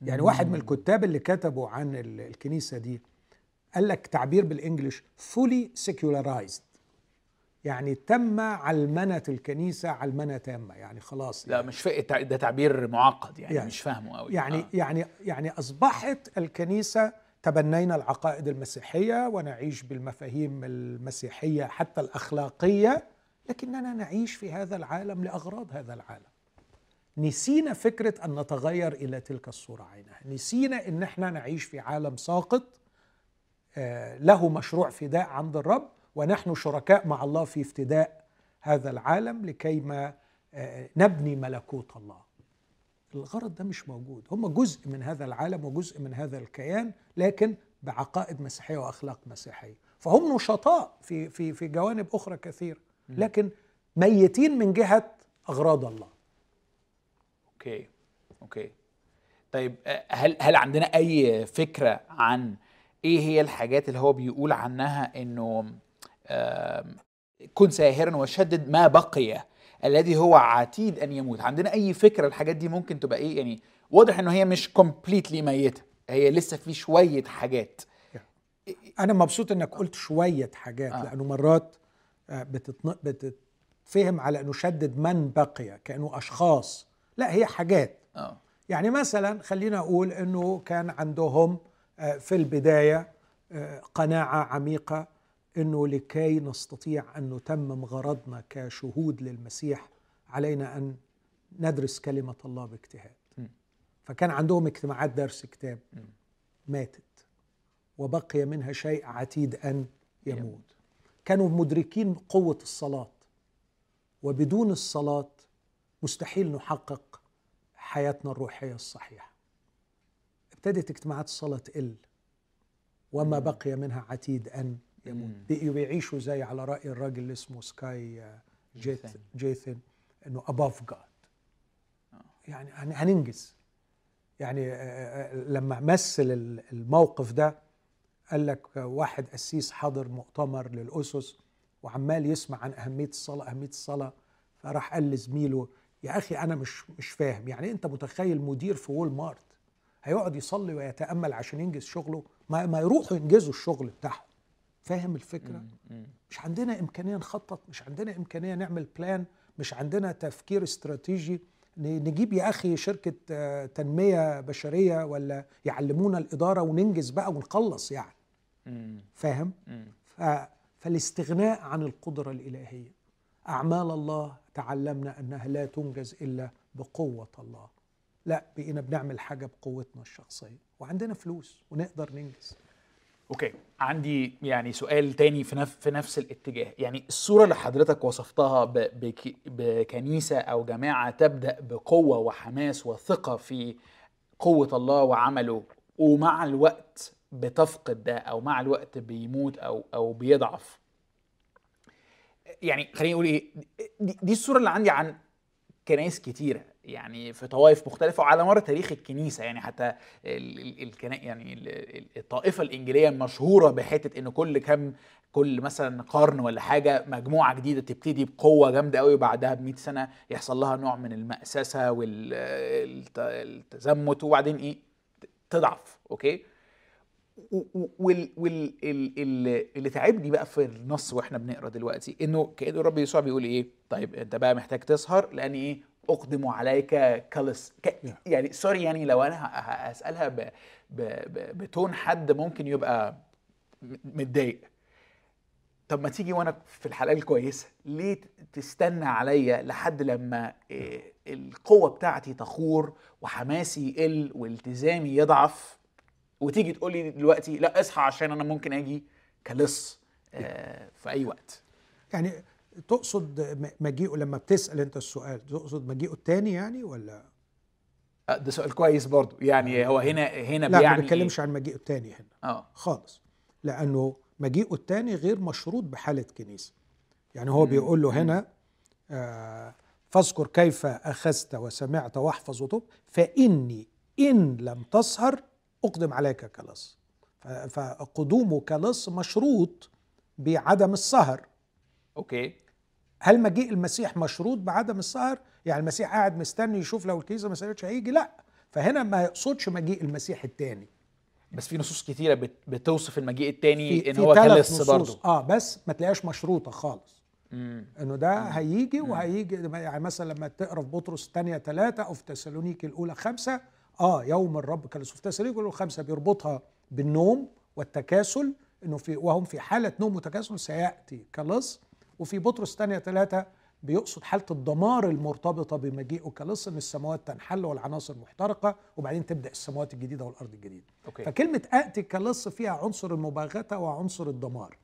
يعني مم. واحد من الكتاب اللي كتبوا عن الكنيسة دي قال لك تعبير بالإنجلش fully secularized يعني تم علمنة الكنيسة علمنة تامة يعني خلاص لا مش فاهم ده تعبير معقد يعني, يعني مش فاهمه قوي يعني آه. يعني يعني أصبحت الكنيسة تبنينا العقائد المسيحية ونعيش بالمفاهيم المسيحية حتى الأخلاقية لكننا نعيش في هذا العالم لأغراض هذا العالم. نسينا فكرة أن نتغير إلى تلك الصورة عينها. نسينا أن إحنا نعيش في عالم ساقط آه، له مشروع فداء عند الرب ونحن شركاء مع الله في افتداء هذا العالم لكيما آه، نبني ملكوت الله. الغرض ده مش موجود. هم جزء من هذا العالم وجزء من هذا الكيان لكن بعقائد مسيحية وأخلاق مسيحية. فهم نشطاء في في في جوانب أخرى كثيرة لكن ميتين من جهة أغراض الله. okay. okay. طيب آه، هل هل عندنا أي فكرة عن إيه هي الحاجات اللي هو بيقول عنها إنه كن ساهرا وشدد ما بقي الذي هو عتيد أن يموت. عندنا أي فكرة الحاجات دي ممكن تبقى إيه؟ يعني واضح إنه هي مش كومبليتلي ميتة. هي لسه في شوية حاجات. أنا مبسوط إنك قلت شوية حاجات آه. لأنه مرات آه، بتتن... بتتفهم على إنه شدد من بقي كأنه أشخاص. لا هي حاجات. آه. يعني مثلا خلينا أقول إنه كان عندهم آه، في البداية آه، قناعة عميقة إنه لكي نستطيع أن نتمم غرضنا كشهود للمسيح علينا أن ندرس كلمة الله باجتهاد. فكان عندهم اجتماعات درس كتاب. ماتت وبقي منها شيء عتيد أن يموت. كانوا مدركين قوة الصلاة وبدون الصلاة مستحيل نحقق حياتنا الروحية الصحيحة ابتدت اجتماعات الصلاه تقل وما. بقي منها عتيد أن يموت. بقيوا بيعيشوا زي على رأي الراجل اللي اسمه سكاي آه، جيثن. جيثن إنه God. آه. يعني هن- هننجز يعني آه، لما مثل ال- الموقف ده قال لك واحد قسيس حاضر مؤتمر للأسس وعمال يسمع عن أهمية الصلاة أهمية الصلاة. فراح قال لزميله يا أخي أنا مش مش فاهم. يعني أنت متخيل مدير في وول مارت هيقعد يصلي ويتأمل عشان ينجز شغله؟ ما, ما يروحوا ينجزوا الشغل بتاعهم. فاهم م. مش عندنا إمكانية نخطط مش عندنا إمكانية نعمل بلان مش عندنا تفكير استراتيجي. نجيب يا أخي شركة آه، تنمية بشرية ولا يعلمونا الإدارة وننجز بقى ونخلص يعني. فاهم؟ فالاستغناء عن القدرة الإلهية. أعمال الله تعلمنا أنها لا تنجز إلا بقوة الله. لا بقينا بنعمل حاجة بقوتنا الشخصية. وعندنا فلوس ونقدر ننجز. أوكي. عندي يعني سؤال تاني في نفس في نفس الاتجاه. يعني الصورة اللي حضرتك وصفتها بكنيسة أو جماعة تبدأ بقوة وحماس وثقة في قوة الله وعمله ومع الوقت بتفقد ده أو مع الوقت بيموت أو أو بيضعف. يعني خليني أقول إيه دي, دي الصورة اللي عندي عن كنائس كتيرة. يعني في طوائف مختلفة وعلى مر تاريخ الكنيسة. يعني حتى ال- ال- الكنا يعني ال- ال- الطائفة الإنجيلية مشهوره بحتة إن كل كم كل مثلا قرن ولا حاجة مجموعة جديدة تبتدي بقوة جامدة قوي وبعدها ب 100 سنة يحصل لها نوع من المأسسة والتزمت وبعدين إيه تضعف. أوكي؟ وال وال ال ال اللي تعبني بقى في النص وإحنا بنقرأ دلوقتي إنه كانه الرب يسوع بيقول إيه؟ طيب أنت بقى محتاج تسهر لأن إيه؟ أقدم عليك كلس ك. يعني سوري يعني لو أنا هسألها ب ب ب بتون حد ممكن يبقى متضايق. طب ما تيجي وأنا في الحلقة الكويسة ليه تستنى عليا لحد لما إيه القوة بتاعتي تخور وحماسي يقل والتزامي يضعف؟ وتيجي تقول لي دلوقتي لا اصحى عشان أنا ممكن أجي كلص آه في أي وقت. يعني تقصد مجيئه لما بتسأل أنت السؤال تقصد مجيئه التاني يعني ولا؟ ده سؤال كويس برضو. يعني هو هنا هنا لا بيعني ما بتكلمش عن مجيئه التاني هنا. آه. خالص. لأنه مجيئه الثاني غير مشروط بحالة كنيسة. يعني هو بيقول له هنا آه فاذكر كيف أخذت وسمعت واحفظ وتب فإني إن لم تسهر أقدم عليك كلص. فقدومه كلص مشروط بعدم السهر. أوكي. هل مجيء المسيح مشروط بعدم السهر؟ يعني المسيح قاعد مستني يشوف لو الكنيسة ما سهرتش هيجي؟ لا. فهنا ما يقصدش مجيء المسيح الثاني بس في نصوص كتيرة بت بتوصف المجيء التاني في, إن هو نصوص. برضو آه بس ما تلاقيهاش مشروطة خالص. مم. إنه ده هيجي وهيجي. يعني مثلا لما تقرأ في بطرس الثانية ثلاثة أو في تسالونيكي الأولى خمسة آه يوم الرب كان في تسالونيكي الأولى خمسة بيربطها بالنوم والتكاسل. إنه في وهم في حالة نوم وتكاسل سيأتي كلص. وفي بطرس الثانية ثلاثة بيقصد حالة الدمار المرتبطة بمجيئه كلص إن السماوات تنحل والعناصر محترقة وبعدين تبدأ السماوات الجديدة والأرض الجديدة. okay. فكلمة آتي كلص فيها عنصر المباغتة وعنصر الدمار.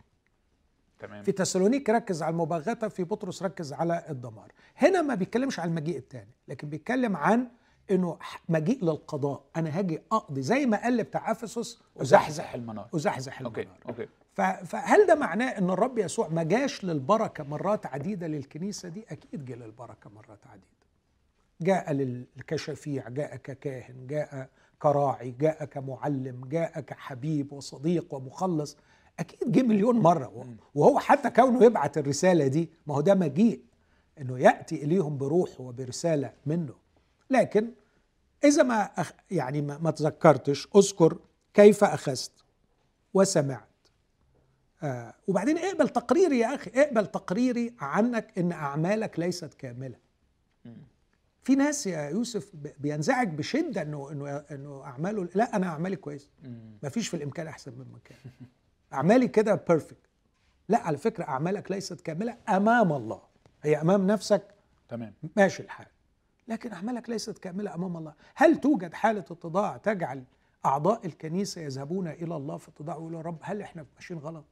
تمام. في تسالونيكي ركز على المباغتة في بطرس ركز على الدمار. هنا ما بيتكلمش عن المجيء الثاني لكن بيتكلم عن إنه مجيء للقضاء. أنا هاجي أقضي زي ما قال بتاع أفسس وزحزح المنار. أزحزح okay المنار. okay ف- فهل ده معناه إن الرب يسوع ما جاش للبركة مرات عديدة للكنيسة دي؟ أكيد جه للبركة مرات عديدة. جاء كشفيع جاء ككاهن جاء كراعي جاء كمعلم جاء كحبيب وصديق ومخلص. أكيد جه مليون مرة. وهو حتى كونه يبعت الرسالة دي ما هو ده مجيء إنه يأتي إليهم بروح وبرسالة منه. لكن إذا ما أخ يعني ما تذكرتش اذكر كيف أخذت وسمعت. آه وبعدين اقبل تقريري يا أخي اقبل تقريري عنك إن أعمالك ليست كاملة. في ناس يا يوسف بينزعج بشدة إنه إنه إنه أعماله لا أنا أعمالي كويسة. فيش في الإمكان أحسن مما كان أعمالي كده بيرفكت لا على فكرة أعمالك ليست كاملة أمام الله. هي أمام نفسك. تمام. ماشي الحال. لكن أعمالك ليست كاملة أمام الله. هل توجد حالة اتضاع تجعل أعضاء الكنيسة يذهبون إلى الله في اتضاع ويقولوا يا رب هل إحنا ماشيين غلط؟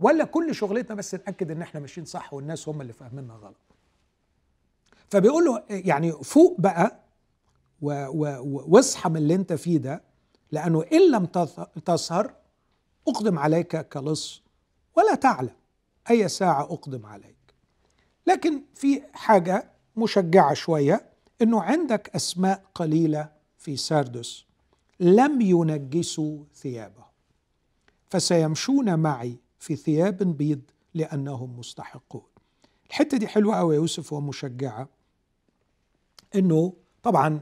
ولا كل شغلتنا بس نأكد إن إحنا ماشيين صح والناس هم اللي فاهميننا غلط. فبيقول له يعني فوق بقى واصحى من اللي أنت فيه ده لأنه إن لم تسهر أقدم عليك كلص ولا تعلم أي ساعة أقدم عليك. لكن في حاجة مشجعة شوية إنه عندك أسماء قليلة في ساردس لم ينجسوا ثيابهم. فسيمشون معي في ثياب بيض لأنهم مستحقون الحتة دي حلوة قوي يا يوسف ومشجعة إنه طبعا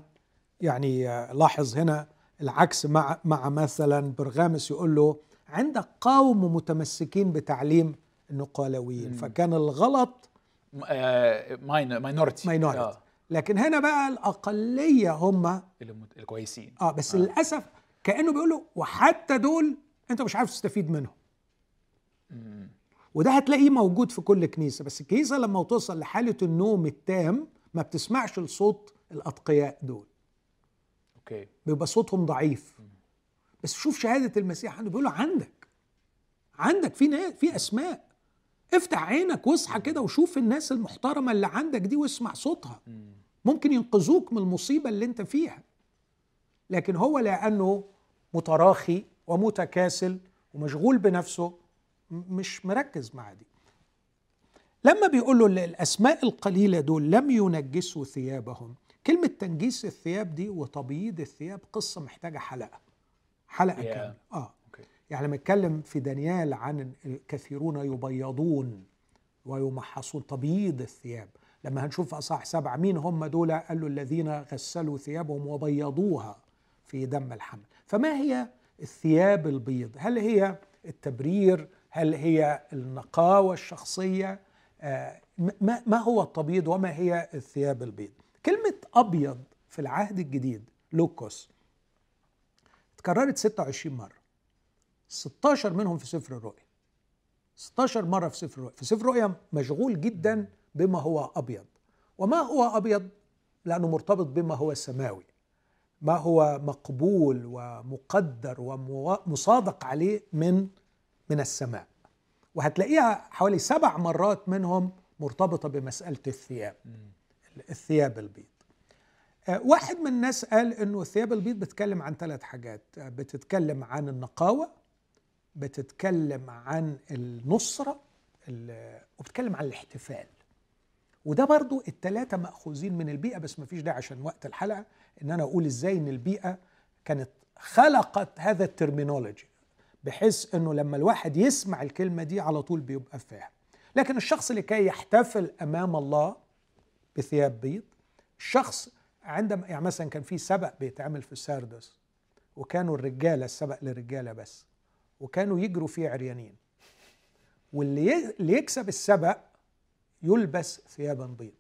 يعني آه، لاحظ هنا العكس مع مع مثلا برغامس يقول له عندك قوم متمسكين بتعليم النقولاويين. فكان الغلط minority minority لكن هنا بقى الأقلية هم الكويسين آه بس آه. آه. للأسف كأنه بيقول له وحتى دول أنت مش عارف تستفيد منهم. وده هتلاقيه موجود في كل كنيسه بس الكنيسة لما توصل لحالة النوم التام ما بتسمعش لصوت الأتقياء دول. أوكي. بيبقى صوتهم ضعيف. بس شوف شهادة المسيح عنده بيقول له عندك عندك في ناس في أسماء. افتح عينك واصحى كده وشوف الناس المحترمة اللي عندك دي واسمع صوتها. مم. ممكن ينقذوك من المصيبة اللي انت فيها. لكن هو لأنه متراخي ومتكاسل ومشغول بنفسه مش مركز مع دي. لما بيقول له الأسماء القليلة دول لم ينجسوا ثيابهم كلمة تنجيس الثياب دي وتبييض الثياب قصة محتاجة حلقة حلقة Yeah. كاملة. آه. أوكي. يعني لما اتكلم في دانيال عن الكثيرون يبيضون ويمحصون تبييض الثياب لما هنشوف في أصحاح سبعة مين هم دول؟ قال له الذين غسلوا ثيابهم وبيضوها في دم الحمل. فما هي الثياب البيض؟ هل هي التبرير هل هي النقاوة الشخصية؟ آه، ما هو التبييض وما هي الثياب البيض؟ كلمة أبيض في العهد الجديد لوكوس اتكررت 26 مرة. 16 منهم في سفر الرؤيا. 16 مرة في سفر الرؤيا. في سفر الرؤيا مشغول جدا بما هو أبيض. وما هو أبيض؟ لأنه مرتبط بما هو سماوي. ما هو مقبول ومقدر ومصادق عليه من من السماء. وهتلاقيها حوالي سبع مرات منهم مرتبطة بمسألة الثياب. الثياب البيض. آه، واحد من الناس قال إنه الثياب البيض بتتكلم عن ثلاث حاجات. آه، بتتكلم عن النقاوة بتتكلم عن النصرة ال- وبتتكلم عن الاحتفال. وده برضو الثلاثه مأخوذين من البيئة بس ما فيش داعي عشان وقت الحلقة إن أنا أقول إزاي إن البيئة كانت خلقت هذا الترمينولوجي. بحيث إنه لما الواحد يسمع الكلمة دي على طول بيبقى فاهم. لكن الشخص لكي يحتفل أمام الله بثياب بيض الشخص عندما يعني مثلا كان في سبق بيتعمل في ساردس وكانوا الرجالة السبق للرجالة بس وكانوا يجروا فيه عريانين واللي اللي يكسب السبق يلبس ثيابا بيض.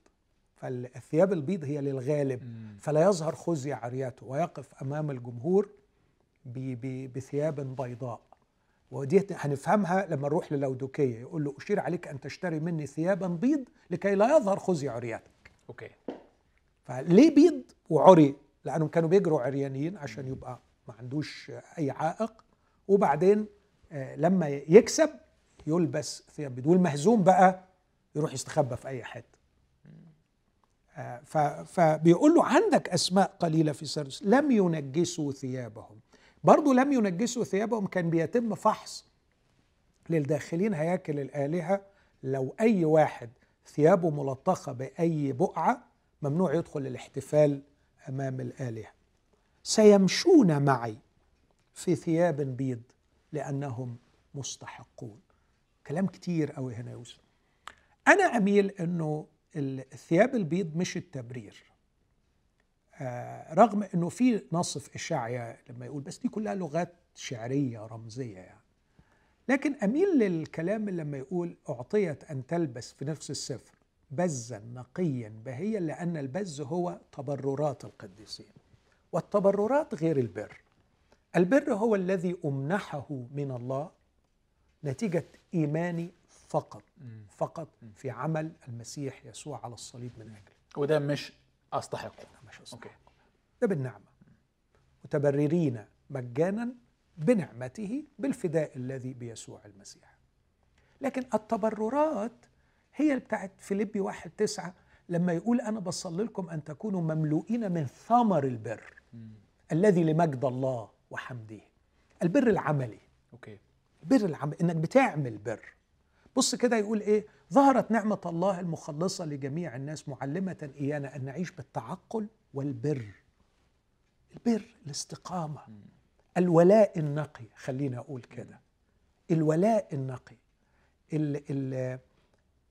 فالثياب البيض هي للغالب. فلا يظهر خزي عرياته ويقف أمام الجمهور بثياب بيضاء. ودي هنفهمها لما نروح للودوكيه يقول له أشير عليك أن تشتري مني ثيابا بيض لكي لا يظهر خزي عرياتك أوكي. فليه بيض وعري؟ لأنهم كانوا بيجروا عريانين عشان يبقى ما عندوش أي عائق. وبعدين آه، لما يكسب يلبس ثياب بيض. والمهزوم بقى يروح يستخبى في أي حتة. آه، فبيقول له عندك أسماء قليلة في سرس لم ينجسوا ثيابهم. برضو لم ينجسوا ثيابهم كان بيتم فحص للداخلين هياكل الآلهة. لو أي واحد ثيابه ملطخة بأي بقعة ممنوع يدخل الاحتفال أمام الآلهة. سيمشون معي في ثياب بيض لأنهم مستحقون. كلام كتير قوي هنا يوسف. أنا أميل إنه الثياب البيض مش التبرير. رغم إنه في نص في اشعيا لما يقول بس دي كلها لغات شعرية رمزية يعني. لكن أميل للكلام اللي لما يقول أعطيت أن تلبس في نفس السفر بزا نقيا بهيا لأن البز هو تبررات القديسين. والتبررات غير البر. البر هو الذي أمنحه من الله نتيجة ايماني فقط فقط في عمل المسيح يسوع على الصليب من اجلي وده مش أستحقه. مش أستحق. ده بالنعمة. متبررين مجانا بنعمته بالفداء الذي بيسوع المسيح. لكن التبررات هي اللي بتاعت فيليبي واحد تسعة لما يقول أنا بصلي لكم أن تكونوا مملوئين من ثمر البر الذي لمجد الله وحمده. البر العملي. okay. بر العمل إنك بتعمل بر. بص كده يقول إيه؟ ظهرت نعمة الله المخلصة لجميع الناس معلمة إيانا أن نعيش بالتعقل والبر. البر الاستقامة. الولاء النقي خلينا أقول كده. الولاء النقي.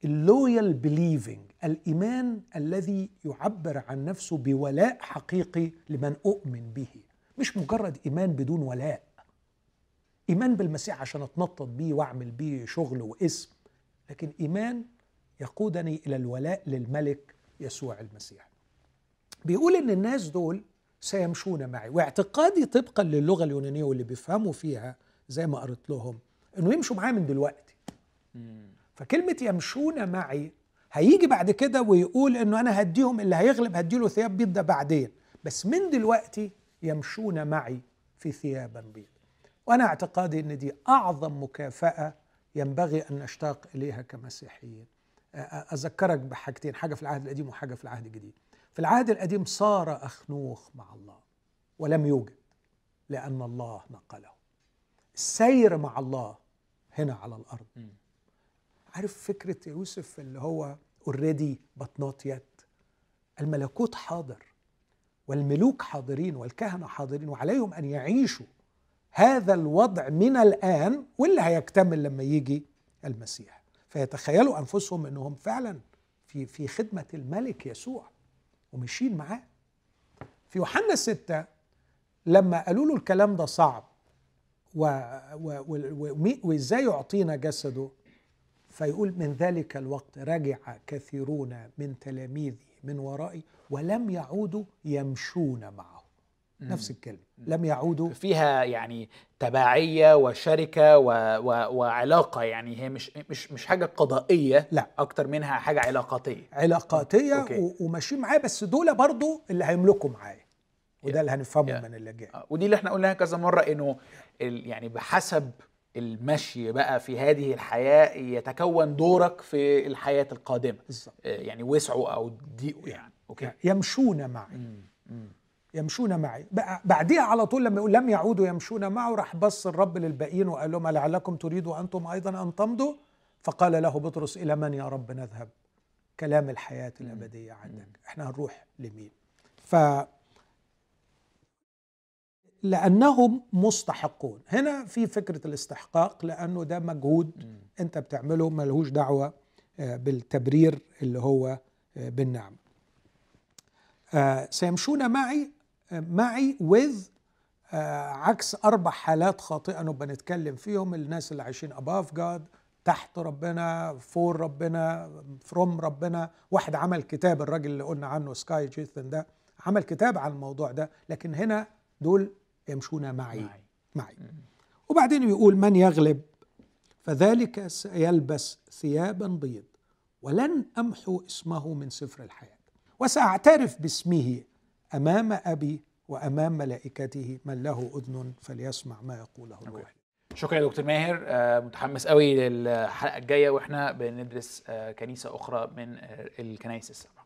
ال loyal believing الإيمان الذي يعبر عن نفسه بولاء حقيقي لمن أؤمن به. مش مجرد إيمان بدون ولاء. إيمان بالمسيح عشان أتنطط بيه وأعمل بيه شغل واسم لكن إيمان يقودني إلى الولاء للملك يسوع المسيح. بيقول إن الناس دول سيمشون معي واعتقادي طبقا للغة اليونانية واللي بيفهموا فيها زي ما قريت لهم إنه يمشوا معايا من دلوقتي. فكلمة يمشون معي هيجي بعد كده ويقول إنه أنا هديهم اللي هيغلب هديله ثياب بيض ده بعدين بس من دلوقتي يمشون معي في ثيابا بيض وأنا اعتقادي أن دي أعظم مكافأة ينبغي أن نشتاق إليها كمسيحيين. أذكرك بحاجتين حاجة في العهد القديم وحاجة في العهد الجديد. في العهد القديم سار أخنوخ مع الله ولم يوجد لأن الله نقله. السير مع الله هنا على الأرض. عارف فكرة يوسف اللي هو already but not yet الملكوت حاضر والملوك حاضرين والكهنة حاضرين وعليهم أن يعيشوا هذا الوضع من الآن واللي هيكتمل لما يجي المسيح. فيتخيلوا أنفسهم أنهم فعلا في في خدمة الملك يسوع وماشيين معاه. في يوحنا ستة لما قالوا له الكلام ده صعب وإزاي يعطينا جسده؟ فيقول من ذلك الوقت رجع كثيرون من تلاميذه من ورائي ولم يعودوا يمشون معه. نفس الكلمة. لم يعودوا. فيها يعني تبعية وشركة و... و... وعلاقة يعني هي مش مش مش حاجة قضائية. لا. أكتر منها حاجة علاقاتية. علاقاتية و... وماشيين معايا بس دول برضو اللي هيملكوا معايا. وده اللي هنفهمه من اللي جاي. ودي اللي إحنا قلناها كذا مرة إنه ال... يعني بحسب المشي بقى في هذه الحياة يتكون دورك في الحياة القادمة. بالظبط. آه، يعني وسعوا أو ضيقوا يعني. أوكي. يمشون معي. مم. مم. يمشون معي. بعديها على طول لما يقول لم يعودوا يمشون معه راح بص الرب للباقيين وقال لهم لعلكم تريدوا أنتم أيضا أن تمضوا؟ فقال له بطرس إلى من يا رب نذهب؟ كلام الحياة الأبدية عندك. إحنا هنروح لمين؟ ف لأنهم مستحقون. هنا في فكرة الاستحقاق لأنه ده مجهود أنت بتعمله ملهوش دعوة آه، بالتبرير اللي هو آه، بالنعم. آه، سيمشون معي معي with آه عكس أربع حالات خاطئة نبقى نتكلم فيهم. الناس اللي عايشين above God تحت ربنا for ربنا from ربنا. واحد عمل كتاب الراجل اللي قلنا عنه Skye Jethani ده عمل كتاب عن الموضوع ده. لكن هنا دول يمشون معي. معي, معي. وبعدين يقول من يغلب؟ فذلك سيلبس ثيابا بيض ولن أمحو اسمه من سفر الحياة. وسأعترف باسمه أمام أبي وأمام ملائكته من له أذن فليسمع ما يقوله الروح شكرا يا دكتور ماهر. آه، متحمس قوي للحلقة الجاية وإحنا بندرس آه، كنيسة أخرى من آه، الكنائس السبعه